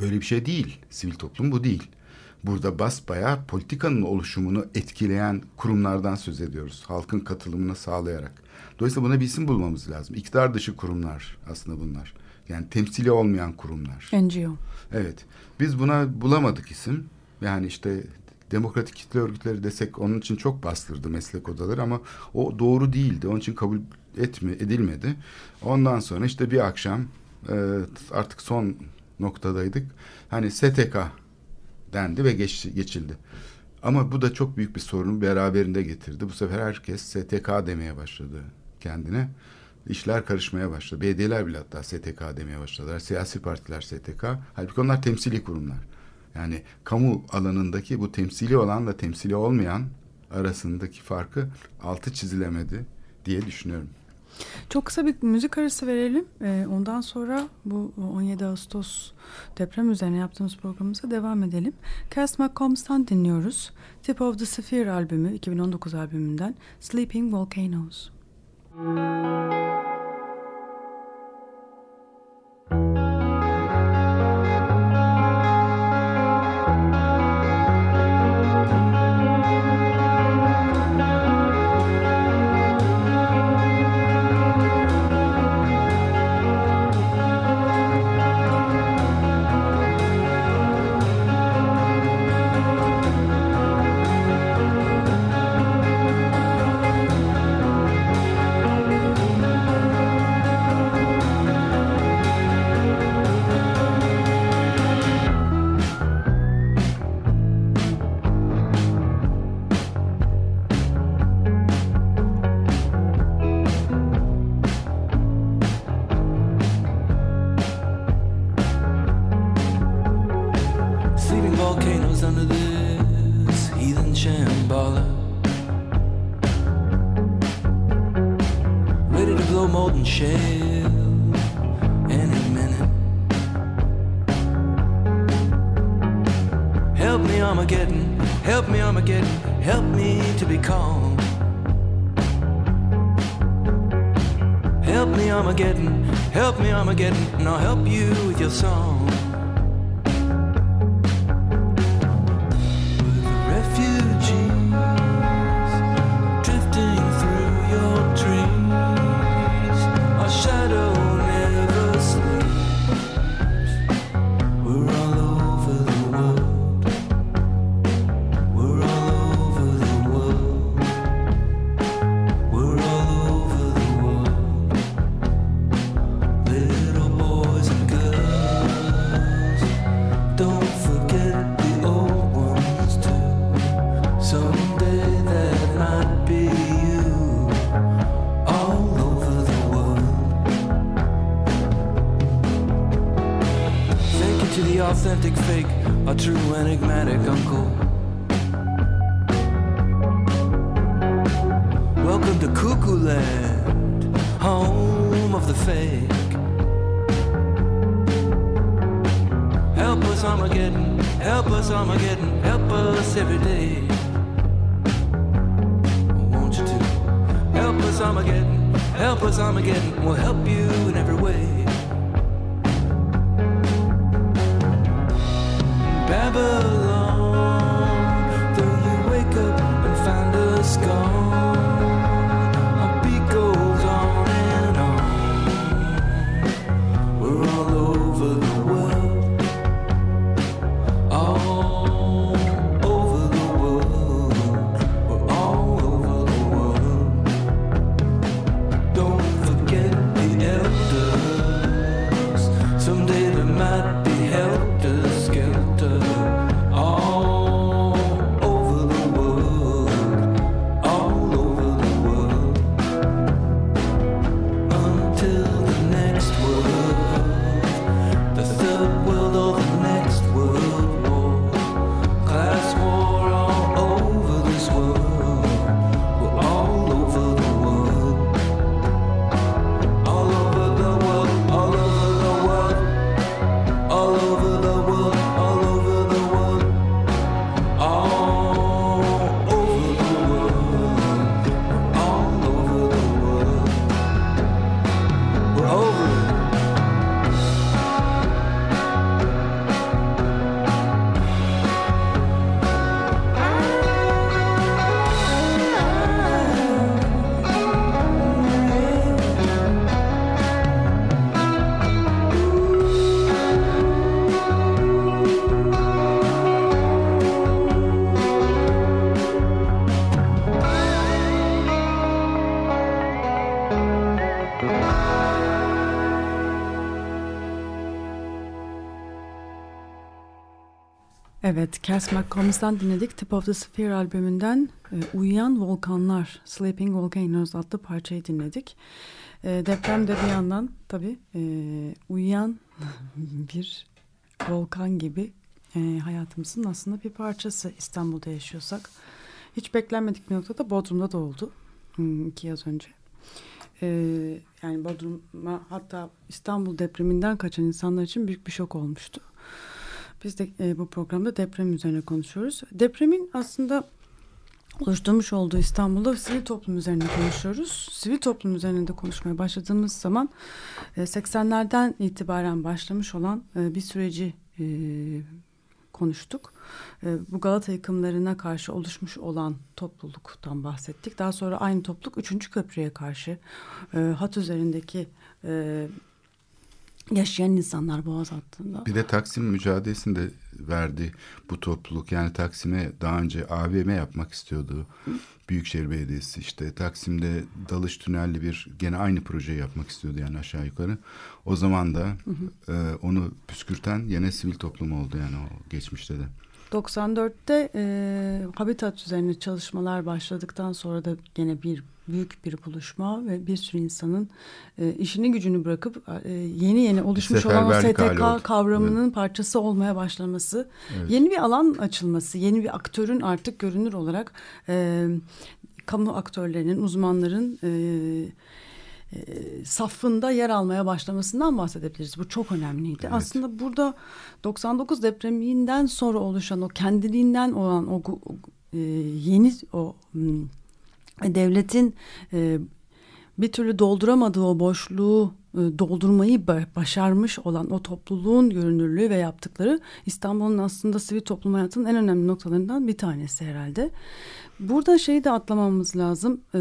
Böyle bir şey değil. Sivil toplum bu değil. Burada basbaya politikanın oluşumunu etkileyen kurumlardan söz ediyoruz. Halkın katılımını sağlayarak. Dolayısıyla buna bir isim bulmamız lazım. İktidar dışı kurumlar aslında bunlar. Yani temsili olmayan kurumlar. NGO. Evet. Biz buna bulamadık isim. Yani işte demokratik kitle örgütleri desek onun için çok bastırdı meslek odaları ama o doğru değildi. Onun için kabul etme, edilmedi. Ondan sonra işte bir akşam e, artık son noktadaydık. Hani STK dendi ve geç, geçildi. Ama bu da çok büyük bir sorunu beraberinde getirdi. Bu sefer herkes STK demeye başladı kendine. İşler karışmaya başladı. BD'ler bile hatta STK demeye başladılar. Siyasi partiler STK. Halbuki onlar temsili kurumlar. Yani kamu alanındaki bu temsili olanla temsili olmayan arasındaki farkı altı çizilemedi diye düşünüyorum. Çok kısa bir müzik arası verelim. Ee, ondan sonra bu 17 Ağustos deprem üzerine yaptığımız programımıza devam edelim. Cass McCombs'tan dinliyoruz. Tip of the Sphere albümü 2019 albümünden Sleeping Volcanoes. Müzik Evet, Cass McCombs'dan dinledik. Tip of the Sphere albümünden e, Uyuyan Volkanlar, Sleeping Volcanoes adlı parçayı dinledik. E, deprem de bir yandan tabii e, uyuyan bir volkan gibi e, hayatımızın aslında bir parçası İstanbul'da yaşıyorsak. Hiç beklenmedik bir noktada Bodrum'da da oldu iki yaz önce. e, yani Bodrum'a hatta İstanbul depreminden kaçan insanlar için büyük bir şok olmuştu. Biz de e, bu programda deprem üzerine konuşuyoruz. Depremin aslında oluşturmuş olduğu İstanbul'da sivil toplum üzerine konuşuyoruz. Sivil toplum üzerine de konuşmaya başladığımız zaman e, 80'lerden itibaren başlamış olan e, bir süreci e, konuştuk. E, bu Galata yıkımlarına karşı oluşmuş olan topluluktan bahsettik. Daha sonra aynı topluluk 3. köprüye karşı e, hat üzerindeki e, yaşayan insanlar boğaz hattında. Bir de Taksim mücadelesinde verdi bu topluluk. Yani Taksim'e daha önce AVM yapmak istiyordu. Büyükşehir Belediyesi işte Taksim'de dalış tünelli bir gene aynı projeyi yapmak istiyordu yani aşağı yukarı. O zaman da hı hı. E, onu püskürten yine sivil toplum oldu yani o geçmişte de. 94'te e, Habitat üzerine çalışmalar başladıktan sonra da gene bir büyük bir buluşma ve bir sürü insanın e, işini gücünü bırakıp e, yeni yeni oluşmuş olan STK kavramının evet. parçası olmaya başlaması, evet. yeni bir alan açılması, yeni bir aktörün artık görünür olarak e, kamu aktörlerinin, uzmanların e, e, safında yer almaya başlamasından bahsedebiliriz. Bu çok önemliydi. Evet. Aslında burada 99 depreminden sonra oluşan o kendiliğinden olan o, o e, yeni o devletin e, bir türlü dolduramadığı o boşluğu e, doldurmayı başarmış olan o topluluğun görünürlüğü ve yaptıkları İstanbul'un aslında sivil toplum hayatının en önemli noktalarından bir tanesi herhalde. Burada şeyi de atlamamız lazım. E,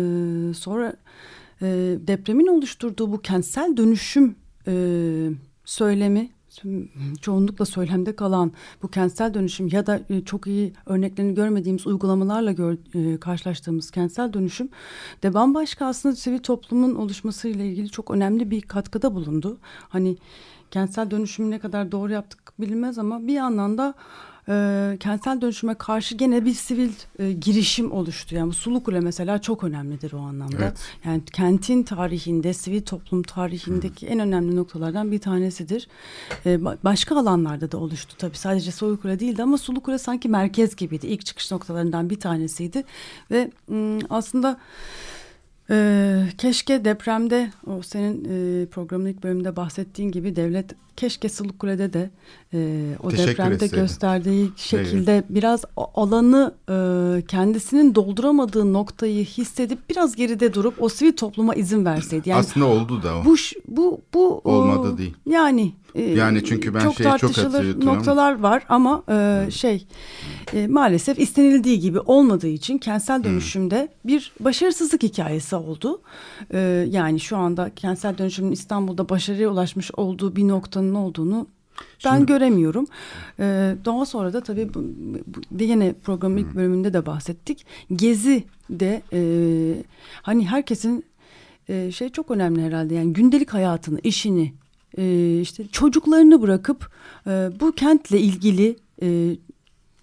sonra e, depremin oluşturduğu bu kentsel dönüşüm e, söylemi çoğunlukla söylemde kalan bu kentsel dönüşüm ya da e, çok iyi örneklerini görmediğimiz uygulamalarla gör, e, karşılaştığımız kentsel dönüşüm de bambaşka aslında sivil toplumun oluşmasıyla ilgili çok önemli bir katkıda bulundu. Hani kentsel dönüşümü ne kadar doğru yaptık bilinmez ama bir yandan da e, kentsel dönüşüme karşı gene bir sivil e, girişim oluştu. Yani Sulu Kule mesela çok önemlidir o anlamda. Evet. Yani kentin tarihinde, sivil toplum tarihindeki hmm. en önemli noktalardan bir tanesidir. E, başka alanlarda da oluştu tabii. Sadece Sulu Kule değildi ama Sulu Kule sanki merkez gibiydi. İlk çıkış noktalarından bir tanesiydi. Ve m, aslında... Ee, keşke depremde o senin e, programın ilk bölümünde bahsettiğin gibi devlet keşke Sılıkkule'de de e, o Teşekkür depremde etseydim. gösterdiği şekilde evet. biraz alanı e, kendisinin dolduramadığı noktayı hissedip biraz geride durup o sivil topluma izin verseydi. Yani Aslında oldu da o. Bu bu bu olmadı o, değil. Yani yani çünkü ben çok şeyi çok hatırlıyorum. noktalar var ama e, şey e, maalesef istenildiği gibi olmadığı için kentsel dönüşümde hmm. bir başarısızlık hikayesi oldu. E, yani şu anda kentsel dönüşümün İstanbul'da başarıya ulaşmış olduğu bir noktanın olduğunu ben Şimdi, göremiyorum. Ee, daha sonra da tabii bu, bu, yine programın ilk bölümünde de bahsettik. Gezi de e, hani herkesin e, şey çok önemli herhalde yani gündelik hayatını, işini, e, işte çocuklarını bırakıp e, bu kentle ilgili e,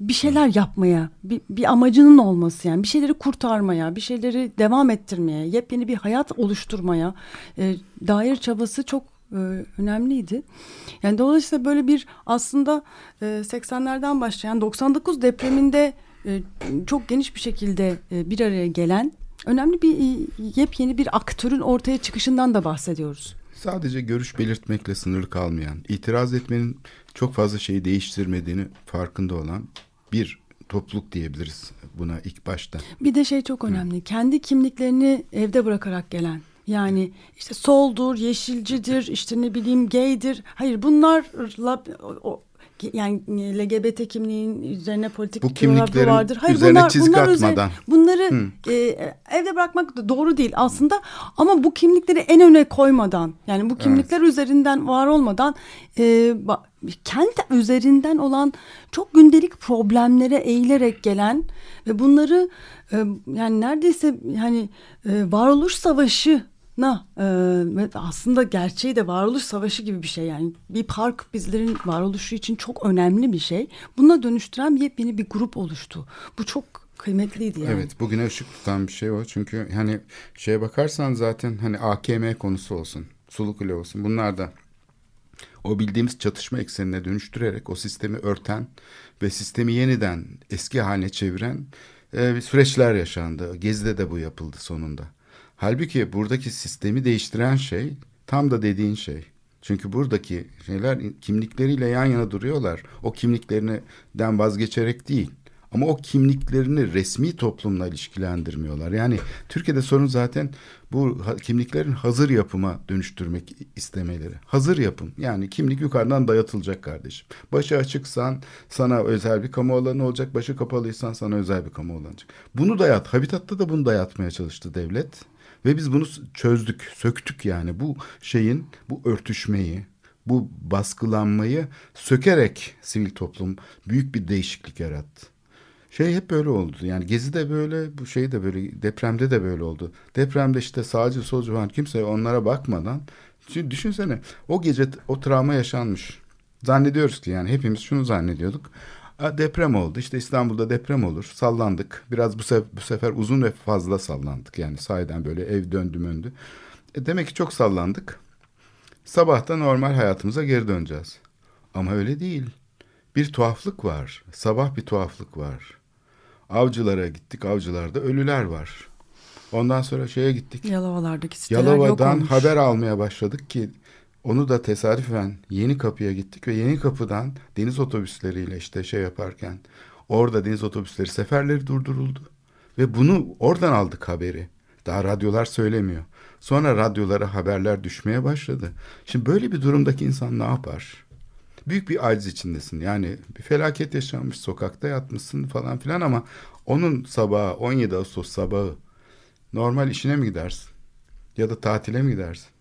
bir şeyler yapmaya, bir, bir amacının olması yani bir şeyleri kurtarmaya, bir şeyleri devam ettirmeye, yepyeni bir hayat oluşturmaya e, dair çabası çok e, önemliydi. Yani dolayısıyla böyle bir aslında e, 80'lerden başlayan 99 depreminde e, çok geniş bir şekilde e, bir araya gelen önemli bir e, yepyeni bir aktörün ortaya çıkışından da bahsediyoruz. Sadece görüş belirtmekle sınırlı kalmayan, itiraz etmenin çok fazla şeyi değiştirmediğini farkında olan bir topluluk diyebiliriz buna ilk başta. Bir de şey çok önemli. Hı. Kendi kimliklerini evde bırakarak gelen. Yani işte soldur, yeşilcidir, işte ne bileyim gaydir. Hayır bunlarla yani LGBT kimliğin üzerine politik bu kimliklerin vardır. Hayır, üzerine bunlar, çizgi bunlar atmadan. bunları e, evde bırakmak da doğru değil aslında ama bu kimlikleri en öne koymadan yani bu kimlikler evet. üzerinden var olmadan e, kent üzerinden olan çok gündelik problemlere eğilerek gelen ve bunları e, yani neredeyse yani e, varoluş savaşı na e, aslında gerçeği de varoluş savaşı gibi bir şey yani bir park bizlerin varoluşu için çok önemli bir şey. Buna dönüştüren yepyeni bir grup oluştu. Bu çok kıymetliydi yani. Evet bugüne ışık tutan bir şey o çünkü hani şeye bakarsan zaten hani AKM konusu olsun Sulukule olsun bunlar da o bildiğimiz çatışma eksenine dönüştürerek o sistemi örten ve sistemi yeniden eski haline çeviren e, süreçler yaşandı. Gezi'de de bu yapıldı sonunda. Halbuki buradaki sistemi değiştiren şey tam da dediğin şey. Çünkü buradaki şeyler kimlikleriyle yan yana duruyorlar. O kimliklerinden vazgeçerek değil. Ama o kimliklerini resmi toplumla ilişkilendirmiyorlar. Yani Türkiye'de sorun zaten bu kimliklerin hazır yapıma dönüştürmek istemeleri. Hazır yapım. Yani kimlik yukarıdan dayatılacak kardeşim. Başı açıksan sana özel bir kamu alanı olacak. Başı kapalıysan sana özel bir kamu alanı olacak. Bunu dayat. Habitatta da bunu dayatmaya çalıştı devlet. Ve biz bunu çözdük, söktük yani bu şeyin, bu örtüşmeyi, bu baskılanmayı sökerek sivil toplum büyük bir değişiklik yarattı. Şey hep böyle oldu. Yani Gezi de böyle, bu şey de böyle, depremde de böyle oldu. Depremde işte sağcı solcu falan kimse onlara bakmadan Şimdi düşünsene o gece o travma yaşanmış. Zannediyoruz ki yani hepimiz şunu zannediyorduk. Deprem oldu. İşte İstanbul'da deprem olur. Sallandık. Biraz bu, sef bu sefer uzun ve fazla sallandık. Yani sahiden böyle ev döndü möndü. E demek ki çok sallandık. Sabahta normal hayatımıza geri döneceğiz. Ama öyle değil. Bir tuhaflık var. Sabah bir tuhaflık var. Avcılara gittik. Avcılarda ölüler var. Ondan sonra şeye gittik. Yalovalardaki siteler Yalova'dan yok olmuş. haber almaya başladık ki onu da tesadüfen Yeni Kapı'ya gittik ve Yeni Kapı'dan deniz otobüsleriyle işte şey yaparken orada deniz otobüsleri seferleri durduruldu. Ve bunu oradan aldık haberi. Daha radyolar söylemiyor. Sonra radyolara haberler düşmeye başladı. Şimdi böyle bir durumdaki insan ne yapar? Büyük bir aciz içindesin. Yani bir felaket yaşanmış, sokakta yatmışsın falan filan ama onun sabahı 17 Ağustos sabahı normal işine mi gidersin? Ya da tatile mi gidersin?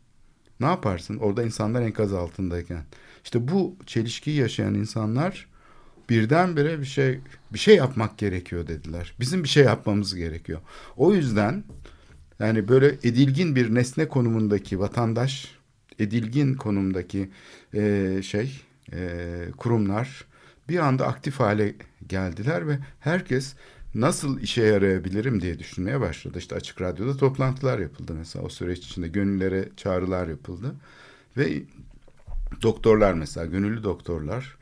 Ne yaparsın? Orada insanlar enkaz altındayken. İşte bu çelişkiyi yaşayan insanlar birdenbire bir şey bir şey yapmak gerekiyor dediler. Bizim bir şey yapmamız gerekiyor. O yüzden yani böyle edilgin bir nesne konumundaki vatandaş, edilgin konumdaki e, şey e, kurumlar bir anda aktif hale geldiler ve herkes nasıl işe yarayabilirim diye düşünmeye başladı. İşte açık radyoda toplantılar yapıldı mesela o süreç içinde gönüllere çağrılar yapıldı ve doktorlar mesela gönüllü doktorlar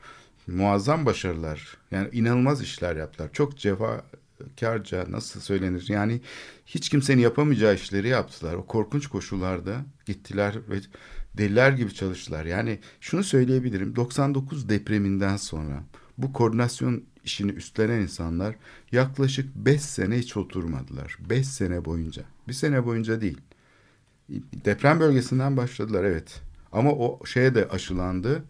muazzam başarılar yani inanılmaz işler yaptılar. Çok cefakarca nasıl söylenir yani hiç kimsenin yapamayacağı işleri yaptılar. O korkunç koşullarda gittiler ve deliler gibi çalıştılar. Yani şunu söyleyebilirim 99 depreminden sonra bu koordinasyon işini üstlenen insanlar yaklaşık beş sene hiç oturmadılar. Beş sene boyunca. Bir sene boyunca değil. Deprem bölgesinden başladılar evet. Ama o şeye de aşılandı.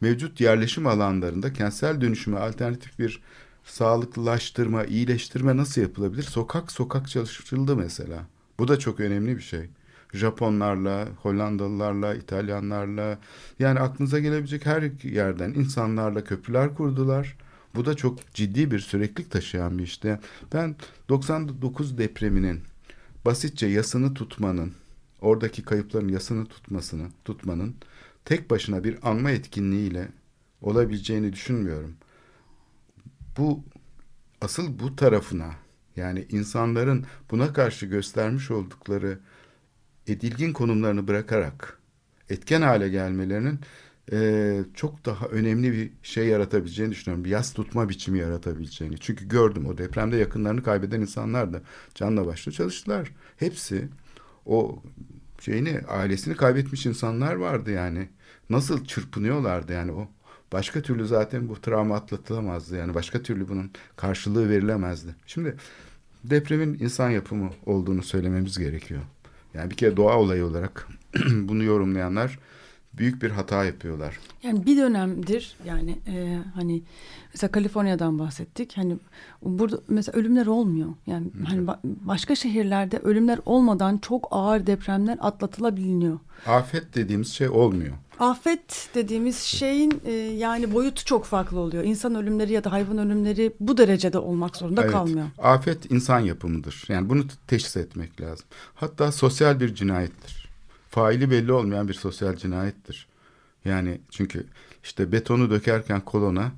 Mevcut yerleşim alanlarında kentsel dönüşüme alternatif bir sağlıklılaştırma, iyileştirme nasıl yapılabilir? Sokak sokak çalışıldı mesela. Bu da çok önemli bir şey. Japonlarla, Hollandalılarla, İtalyanlarla yani aklınıza gelebilecek her yerden insanlarla köprüler kurdular. Bu da çok ciddi bir süreklilik taşıyan bir işte. Ben 99 depreminin basitçe yasını tutmanın, oradaki kayıpların yasını tutmasını, tutmanın tek başına bir anma etkinliğiyle olabileceğini düşünmüyorum. Bu asıl bu tarafına yani insanların buna karşı göstermiş oldukları edilgin konumlarını bırakarak etken hale gelmelerinin e, çok daha önemli bir şey yaratabileceğini düşünüyorum. Bir yas tutma biçimi yaratabileceğini. Çünkü gördüm o depremde yakınlarını kaybeden insanlar da canla başla çalıştılar. Hepsi o şeyini ailesini kaybetmiş insanlar vardı yani. Nasıl çırpınıyorlardı yani o. Başka türlü zaten bu travma atlatılamazdı. Yani başka türlü bunun karşılığı verilemezdi. Şimdi depremin insan yapımı olduğunu söylememiz gerekiyor. Yani bir kere doğa olayı olarak bunu yorumlayanlar büyük bir hata yapıyorlar. Yani bir dönemdir yani e, hani mesela Kaliforniya'dan bahsettik. Hani burada mesela ölümler olmuyor. Yani Hı. hani ba- başka şehirlerde ölümler olmadan çok ağır depremler atlatılabiliyor. Afet dediğimiz şey olmuyor. Afet dediğimiz şeyin e, yani boyutu çok farklı oluyor. İnsan ölümleri ya da hayvan ölümleri bu derecede olmak zorunda evet, kalmıyor. Afet insan yapımıdır. Yani bunu teşhis etmek lazım. Hatta sosyal bir cinayettir. Faili belli olmayan bir sosyal cinayettir. Yani çünkü işte betonu dökerken kolona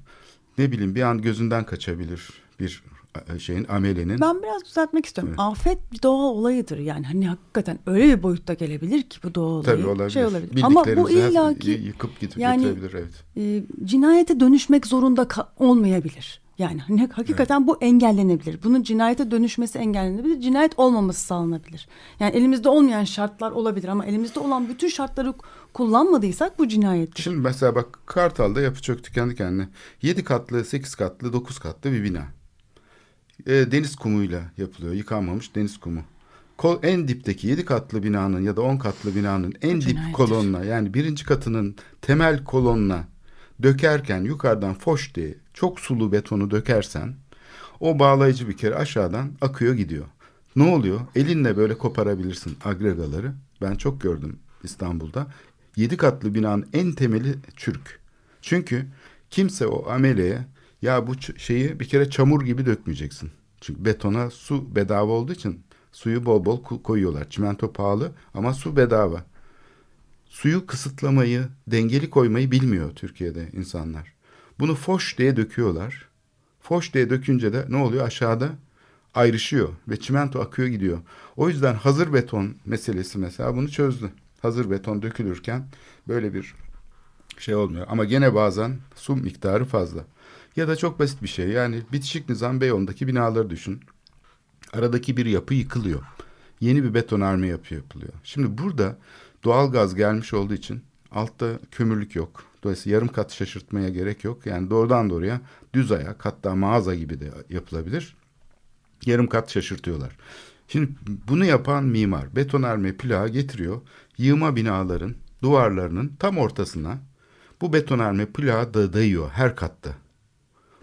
ne bileyim bir an gözünden kaçabilir bir e, şeyin amelenin. Ben biraz düzeltmek istiyorum. Evet. Afet bir doğa olayıdır. Yani hani hakikaten öyle bir boyutta gelebilir ki bu doğa olayı. Tabii olabilir. Şey olabilir. Ama bu illaki yıkıp gidip yani, evet. E, cinayete dönüşmek zorunda olmayabilir. Yani hani hakikaten bu engellenebilir. Bunun cinayete dönüşmesi engellenebilir. Cinayet olmaması sağlanabilir. Yani elimizde olmayan şartlar olabilir ama elimizde olan bütün şartları kullanmadıysak bu cinayettir. Şimdi mesela bak Kartal'da yapı çöktü kendi kendine. 7 katlı, 8 katlı, 9 katlı bir bina. E, deniz kumuyla yapılıyor. Yıkanmamış deniz kumu. Kol, en dipteki 7 katlı binanın ya da 10 katlı binanın en dip cinayettir. kolonuna yani birinci katının temel kolonuna dökerken yukarıdan foş diye çok sulu betonu dökersen o bağlayıcı bir kere aşağıdan akıyor gidiyor. Ne oluyor? Elinle böyle koparabilirsin agregaları. Ben çok gördüm İstanbul'da. Yedi katlı binanın en temeli çürük. Çünkü kimse o ameleye ya bu şeyi bir kere çamur gibi dökmeyeceksin. Çünkü betona su bedava olduğu için suyu bol bol koyuyorlar. Çimento pahalı ama su bedava. Suyu kısıtlamayı, dengeli koymayı bilmiyor Türkiye'de insanlar. Bunu foş diye döküyorlar. Foş diye dökünce de ne oluyor? Aşağıda ayrışıyor ve çimento akıyor gidiyor. O yüzden hazır beton meselesi mesela bunu çözdü. Hazır beton dökülürken böyle bir şey olmuyor. Ama gene bazen su miktarı fazla. Ya da çok basit bir şey. Yani bitişik nizam Beyoğlu'ndaki binaları düşün. Aradaki bir yapı yıkılıyor. Yeni bir betonarme yapı yapılıyor. Şimdi burada doğal gaz gelmiş olduğu için altta kömürlük yok. Dolayısıyla yarım kat şaşırtmaya gerek yok. Yani doğrudan doğruya düz ayak hatta mağaza gibi de yapılabilir. Yarım kat şaşırtıyorlar. Şimdi bunu yapan mimar betonarme plağı getiriyor. Yığma binaların duvarlarının tam ortasına bu betonarme plağı da dayıyor her katta.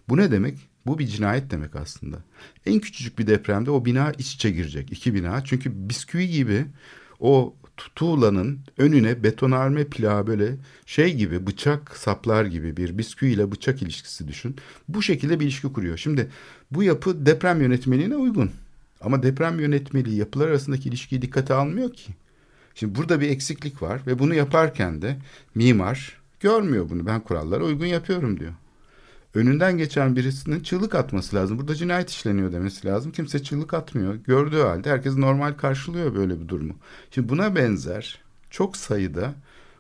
Bu ne demek? Bu bir cinayet demek aslında. En küçücük bir depremde o bina iç içe girecek. iki bina. Çünkü bisküvi gibi o tuğlanın önüne betonarme plağı böyle şey gibi bıçak saplar gibi bir bisküvi ile bıçak ilişkisi düşün. Bu şekilde bir ilişki kuruyor. Şimdi bu yapı deprem yönetmeliğine uygun. Ama deprem yönetmeliği yapılar arasındaki ilişkiyi dikkate almıyor ki. Şimdi burada bir eksiklik var ve bunu yaparken de mimar görmüyor bunu. Ben kurallara uygun yapıyorum diyor. Önünden geçen birisinin çığlık atması lazım. Burada cinayet işleniyor demesi lazım. Kimse çığlık atmıyor. Gördüğü halde herkes normal karşılıyor böyle bir durumu. Şimdi buna benzer çok sayıda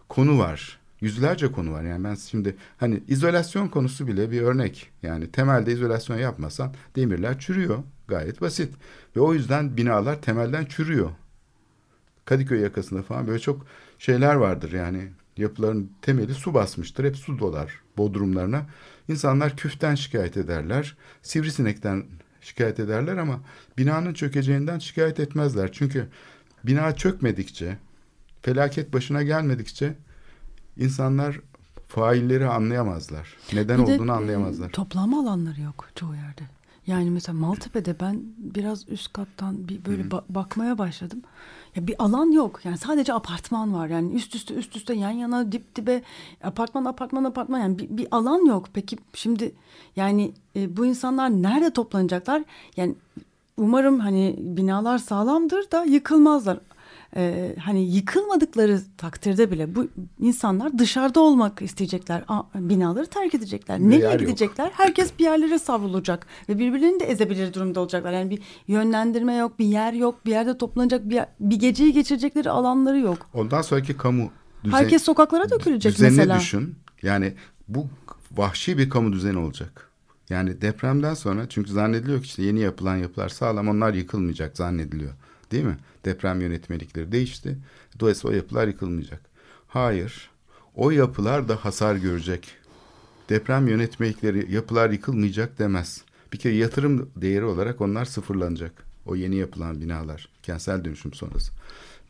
konu var. Yüzlerce konu var. Yani ben şimdi hani izolasyon konusu bile bir örnek. Yani temelde izolasyon yapmasan demirler çürüyor. Gayet basit. Ve o yüzden binalar temelden çürüyor. Kadıköy yakasında falan böyle çok şeyler vardır yani yapıların temeli su basmıştır. Hep su dolar bodrumlarına. İnsanlar küften şikayet ederler. Sivrisinekten şikayet ederler ama binanın çökeceğinden şikayet etmezler. Çünkü bina çökmedikçe, felaket başına gelmedikçe insanlar failleri anlayamazlar. Neden Bir de, olduğunu e, anlayamazlar. Toplanma alanları yok çoğu yerde. Yani mesela Maltepe'de ben biraz üst kattan bir böyle ba- bakmaya başladım. Ya bir alan yok. Yani sadece apartman var. Yani üst üste üst üste yan yana dip dibe apartman apartman apartman yani bir, bir alan yok. Peki şimdi yani e, bu insanlar nerede toplanacaklar? Yani umarım hani binalar sağlamdır da yıkılmazlar. Ee, hani yıkılmadıkları takdirde bile bu insanlar dışarıda olmak isteyecekler. A- binaları terk edecekler. Ve Nereye yer yok. gidecekler? Herkes bir yerlere savrulacak ve birbirlerini de ezebilir durumda olacaklar. Yani bir yönlendirme yok, bir yer yok, bir yerde toplanacak bir, bir geceyi geçirecekleri alanları yok. Ondan sonraki kamu düzen- Herkes sokaklara dökülecek düzenini mesela. düşün. Yani bu vahşi bir kamu düzeni olacak. Yani depremden sonra çünkü zannediliyor ki işte yeni yapılan yapılar sağlam onlar yıkılmayacak zannediliyor. Değil mi? Deprem yönetmelikleri değişti. Dolayısıyla o yapılar yıkılmayacak. Hayır. O yapılar da hasar görecek. Deprem yönetmelikleri yapılar yıkılmayacak demez. Bir kere yatırım değeri olarak onlar sıfırlanacak. O yeni yapılan binalar kentsel dönüşüm sonrası.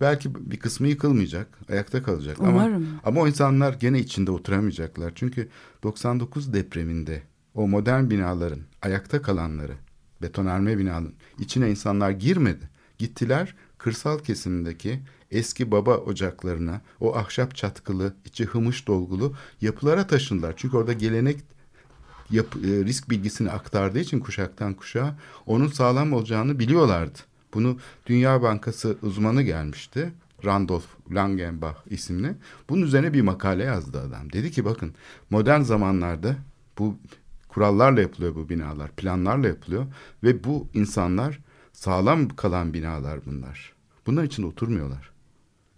Belki bir kısmı yıkılmayacak, ayakta kalacak ama Umarım. ama o insanlar gene içinde oturamayacaklar. Çünkü 99 depreminde o modern binaların ayakta kalanları, betonarme binaların içine insanlar girmedi. Gittiler kırsal kesimdeki eski baba ocaklarına, o ahşap çatkılı, içi hımış dolgulu yapılara taşındılar. Çünkü orada gelenek yap- e, risk bilgisini aktardığı için kuşaktan kuşağa onun sağlam olacağını biliyorlardı. Bunu Dünya Bankası uzmanı gelmişti. Randolph Langenbach isimli. Bunun üzerine bir makale yazdı adam. Dedi ki bakın modern zamanlarda bu kurallarla yapılıyor bu binalar, planlarla yapılıyor ve bu insanlar sağlam kalan binalar bunlar. Bunlar için oturmuyorlar.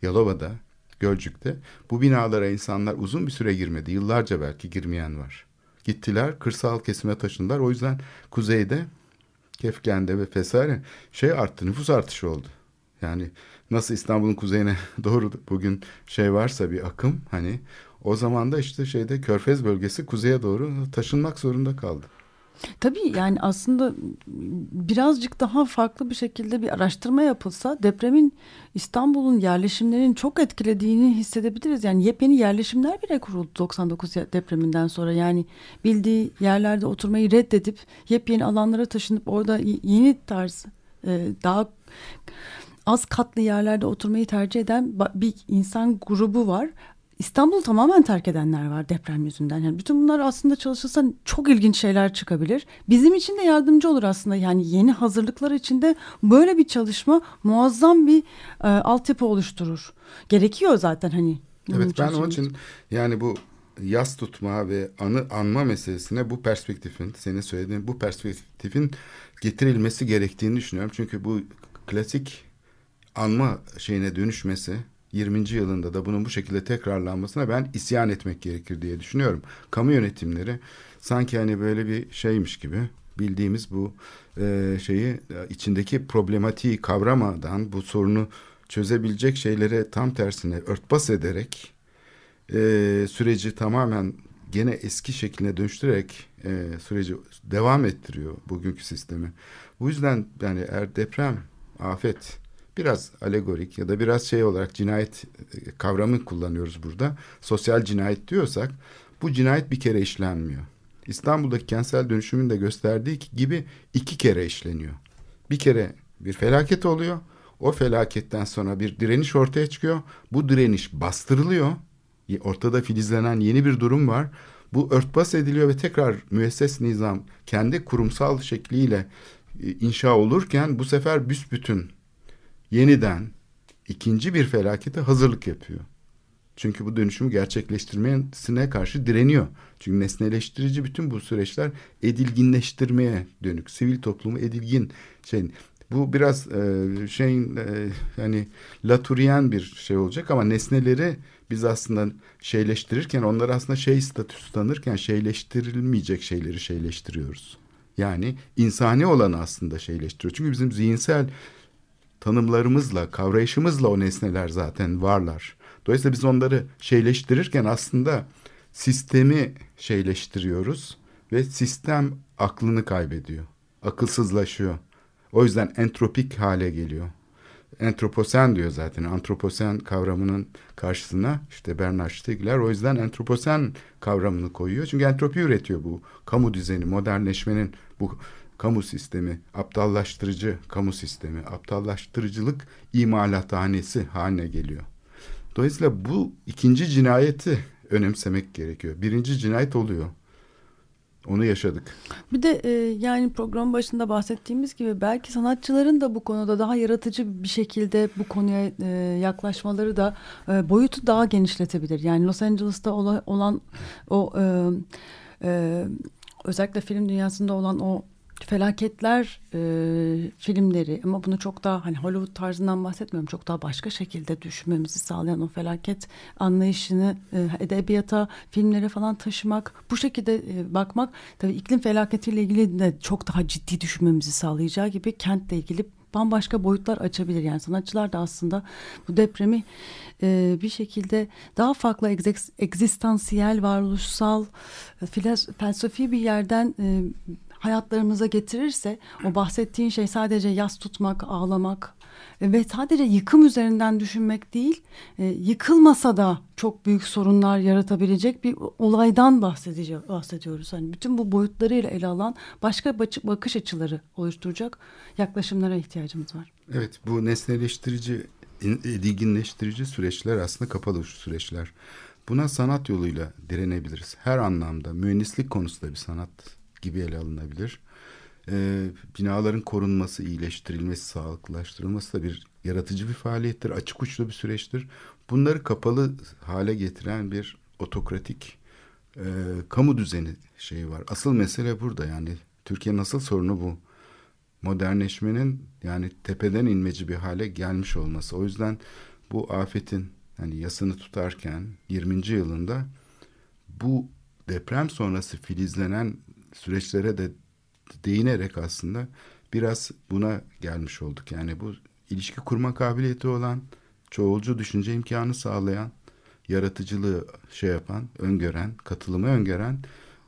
Yalova'da, Gölcük'te bu binalara insanlar uzun bir süre girmedi. Yıllarca belki girmeyen var. gittiler kırsal kesime taşındılar. O yüzden kuzeyde Kefken'de ve vesaire şey arttı nüfus artışı oldu. Yani nasıl İstanbul'un kuzeyine doğru bugün şey varsa bir akım hani o zaman da işte şeyde Körfez bölgesi kuzeye doğru taşınmak zorunda kaldı. Tabii yani aslında birazcık daha farklı bir şekilde bir araştırma yapılsa depremin İstanbul'un yerleşimlerini çok etkilediğini hissedebiliriz. Yani yepyeni yerleşimler bile kuruldu 99 depreminden sonra. Yani bildiği yerlerde oturmayı reddedip yepyeni alanlara taşınıp orada yeni tarz e, daha az katlı yerlerde oturmayı tercih eden bir insan grubu var. İstanbul'u tamamen terk edenler var deprem yüzünden. Yani bütün bunlar aslında çalışılsa çok ilginç şeyler çıkabilir. Bizim için de yardımcı olur aslında. Yani yeni hazırlıklar için de böyle bir çalışma muazzam bir e, altyapı oluşturur. Gerekiyor zaten hani. Evet ben onun için yani bu yas tutma ve anı anma meselesine bu perspektifin senin söylediğin bu perspektifin getirilmesi gerektiğini düşünüyorum. Çünkü bu klasik anma şeyine dönüşmesi 20. yılında da bunun bu şekilde tekrarlanmasına ben isyan etmek gerekir diye düşünüyorum. Kamu yönetimleri sanki hani böyle bir şeymiş gibi bildiğimiz bu e, şeyi e, içindeki problematiği kavramadan bu sorunu çözebilecek şeylere tam tersine örtbas ederek e, süreci tamamen gene eski şekline dönüştürerek e, süreci devam ettiriyor bugünkü sistemi. Bu yüzden yani eğer deprem, afet biraz alegorik ya da biraz şey olarak cinayet e, kavramı kullanıyoruz burada. Sosyal cinayet diyorsak bu cinayet bir kere işlenmiyor. İstanbul'daki kentsel dönüşümün de gösterdiği gibi iki kere işleniyor. Bir kere bir felaket oluyor. O felaketten sonra bir direniş ortaya çıkıyor. Bu direniş bastırılıyor. Ortada filizlenen yeni bir durum var. Bu örtbas ediliyor ve tekrar müesses nizam kendi kurumsal şekliyle e, inşa olurken bu sefer büsbütün yeniden ikinci bir felakete hazırlık yapıyor. Çünkü bu dönüşümü gerçekleştirmesine karşı direniyor. Çünkü nesneleştirici bütün bu süreçler edilginleştirmeye dönük. Sivil toplumu edilgin şey. Bu biraz e, şeyin e, yani Laturiyen bir şey olacak ama nesneleri biz aslında şeyleştirirken onları aslında şey statüsü tanırken şeyleştirilmeyecek şeyleri şeyleştiriyoruz. Yani insani olanı aslında şeyleştiriyor. Çünkü bizim zihinsel tanımlarımızla, kavrayışımızla o nesneler zaten varlar. Dolayısıyla biz onları şeyleştirirken aslında sistemi şeyleştiriyoruz ve sistem aklını kaybediyor. Akılsızlaşıyor. O yüzden entropik hale geliyor. Entroposen diyor zaten. Antroposen kavramının karşısına işte Bernard Stiegler o yüzden entroposen kavramını koyuyor. Çünkü entropi üretiyor bu kamu düzeni, modernleşmenin bu kamu sistemi, aptallaştırıcı kamu sistemi, aptallaştırıcılık imalathanesi haline geliyor. Dolayısıyla bu ikinci cinayeti önemsemek gerekiyor. Birinci cinayet oluyor. Onu yaşadık. Bir de e, yani program başında bahsettiğimiz gibi belki sanatçıların da bu konuda daha yaratıcı bir şekilde bu konuya e, yaklaşmaları da e, boyutu daha genişletebilir. Yani Los Angeles'ta ola, olan o e, e, özellikle film dünyasında olan o felaketler e, filmleri ama bunu çok daha hani Hollywood tarzından bahsetmiyorum çok daha başka şekilde düşünmemizi sağlayan o felaket anlayışını e, edebiyata filmlere falan taşımak bu şekilde e, bakmak tabii iklim felaketiyle ilgili de çok daha ciddi düşünmemizi sağlayacağı gibi kentle ilgili bambaşka boyutlar açabilir. Yani sanatçılar da aslında bu depremi e, bir şekilde daha farklı egzistansiyel, varoluşsal, felsefi bir yerden e, hayatlarımıza getirirse o bahsettiğin şey sadece yas tutmak, ağlamak ve sadece yıkım üzerinden düşünmek değil, e, yıkılmasa da çok büyük sorunlar yaratabilecek bir olaydan bahsediyoruz. Hani bütün bu boyutlarıyla ele alan başka bakış açıları oluşturacak yaklaşımlara ihtiyacımız var. Evet, bu nesneleştirici, edilginleştirici süreçler aslında kapalı süreçler. Buna sanat yoluyla direnebiliriz. Her anlamda mühendislik konusunda bir sanat gibi ele alınabilir. E, binaların korunması, iyileştirilmesi, sağlıklaştırılması da bir yaratıcı bir faaliyettir, açık uçlu bir süreçtir. Bunları kapalı hale getiren bir otokratik e, kamu düzeni şeyi var. Asıl mesele burada yani Türkiye'nin asıl sorunu bu. Modernleşmenin yani tepeden inmeci bir hale gelmiş olması. O yüzden bu afetin hani yasını tutarken 20. yılında bu deprem sonrası filizlenen süreçlere de değinerek aslında biraz buna gelmiş olduk. Yani bu ilişki kurma kabiliyeti olan, çoğulcu düşünce imkanı sağlayan, yaratıcılığı şey yapan, öngören, katılımı öngören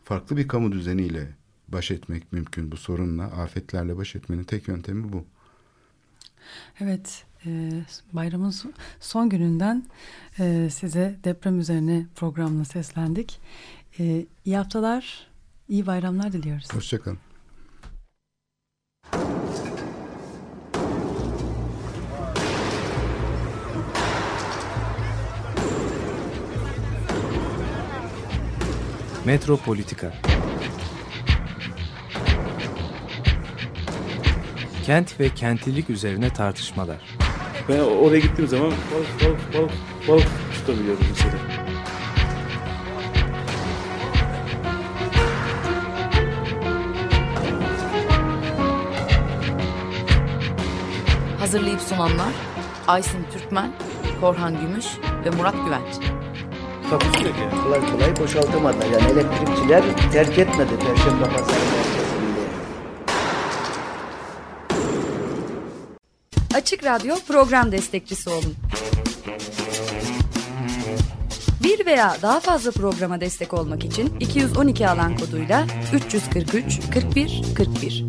farklı bir kamu düzeniyle baş etmek mümkün bu sorunla. Afetlerle baş etmenin tek yöntemi bu. Evet, e, bayramın son gününden e, size deprem üzerine programla seslendik. E, iyi haftalar, iyi bayramlar diliyoruz. Hoşçakalın. Metropolitika Kent ve kentlilik üzerine tartışmalar. Ben oraya gittiğim zaman balık balık balık balık tutabiliyordum mesela. Hazırlayıp sunanlar Aysin Türkmen, Korhan Gümüş ve Murat Güvenç. Takusu yok. Kolay kolay boşaltamadılar. Yani elektrikçiler terk etmedi Perşembe Pazarı merkezinde. Açık Radyo program destekçisi olun. Bir veya daha fazla programa destek olmak için 212 alan koduyla 343 41 41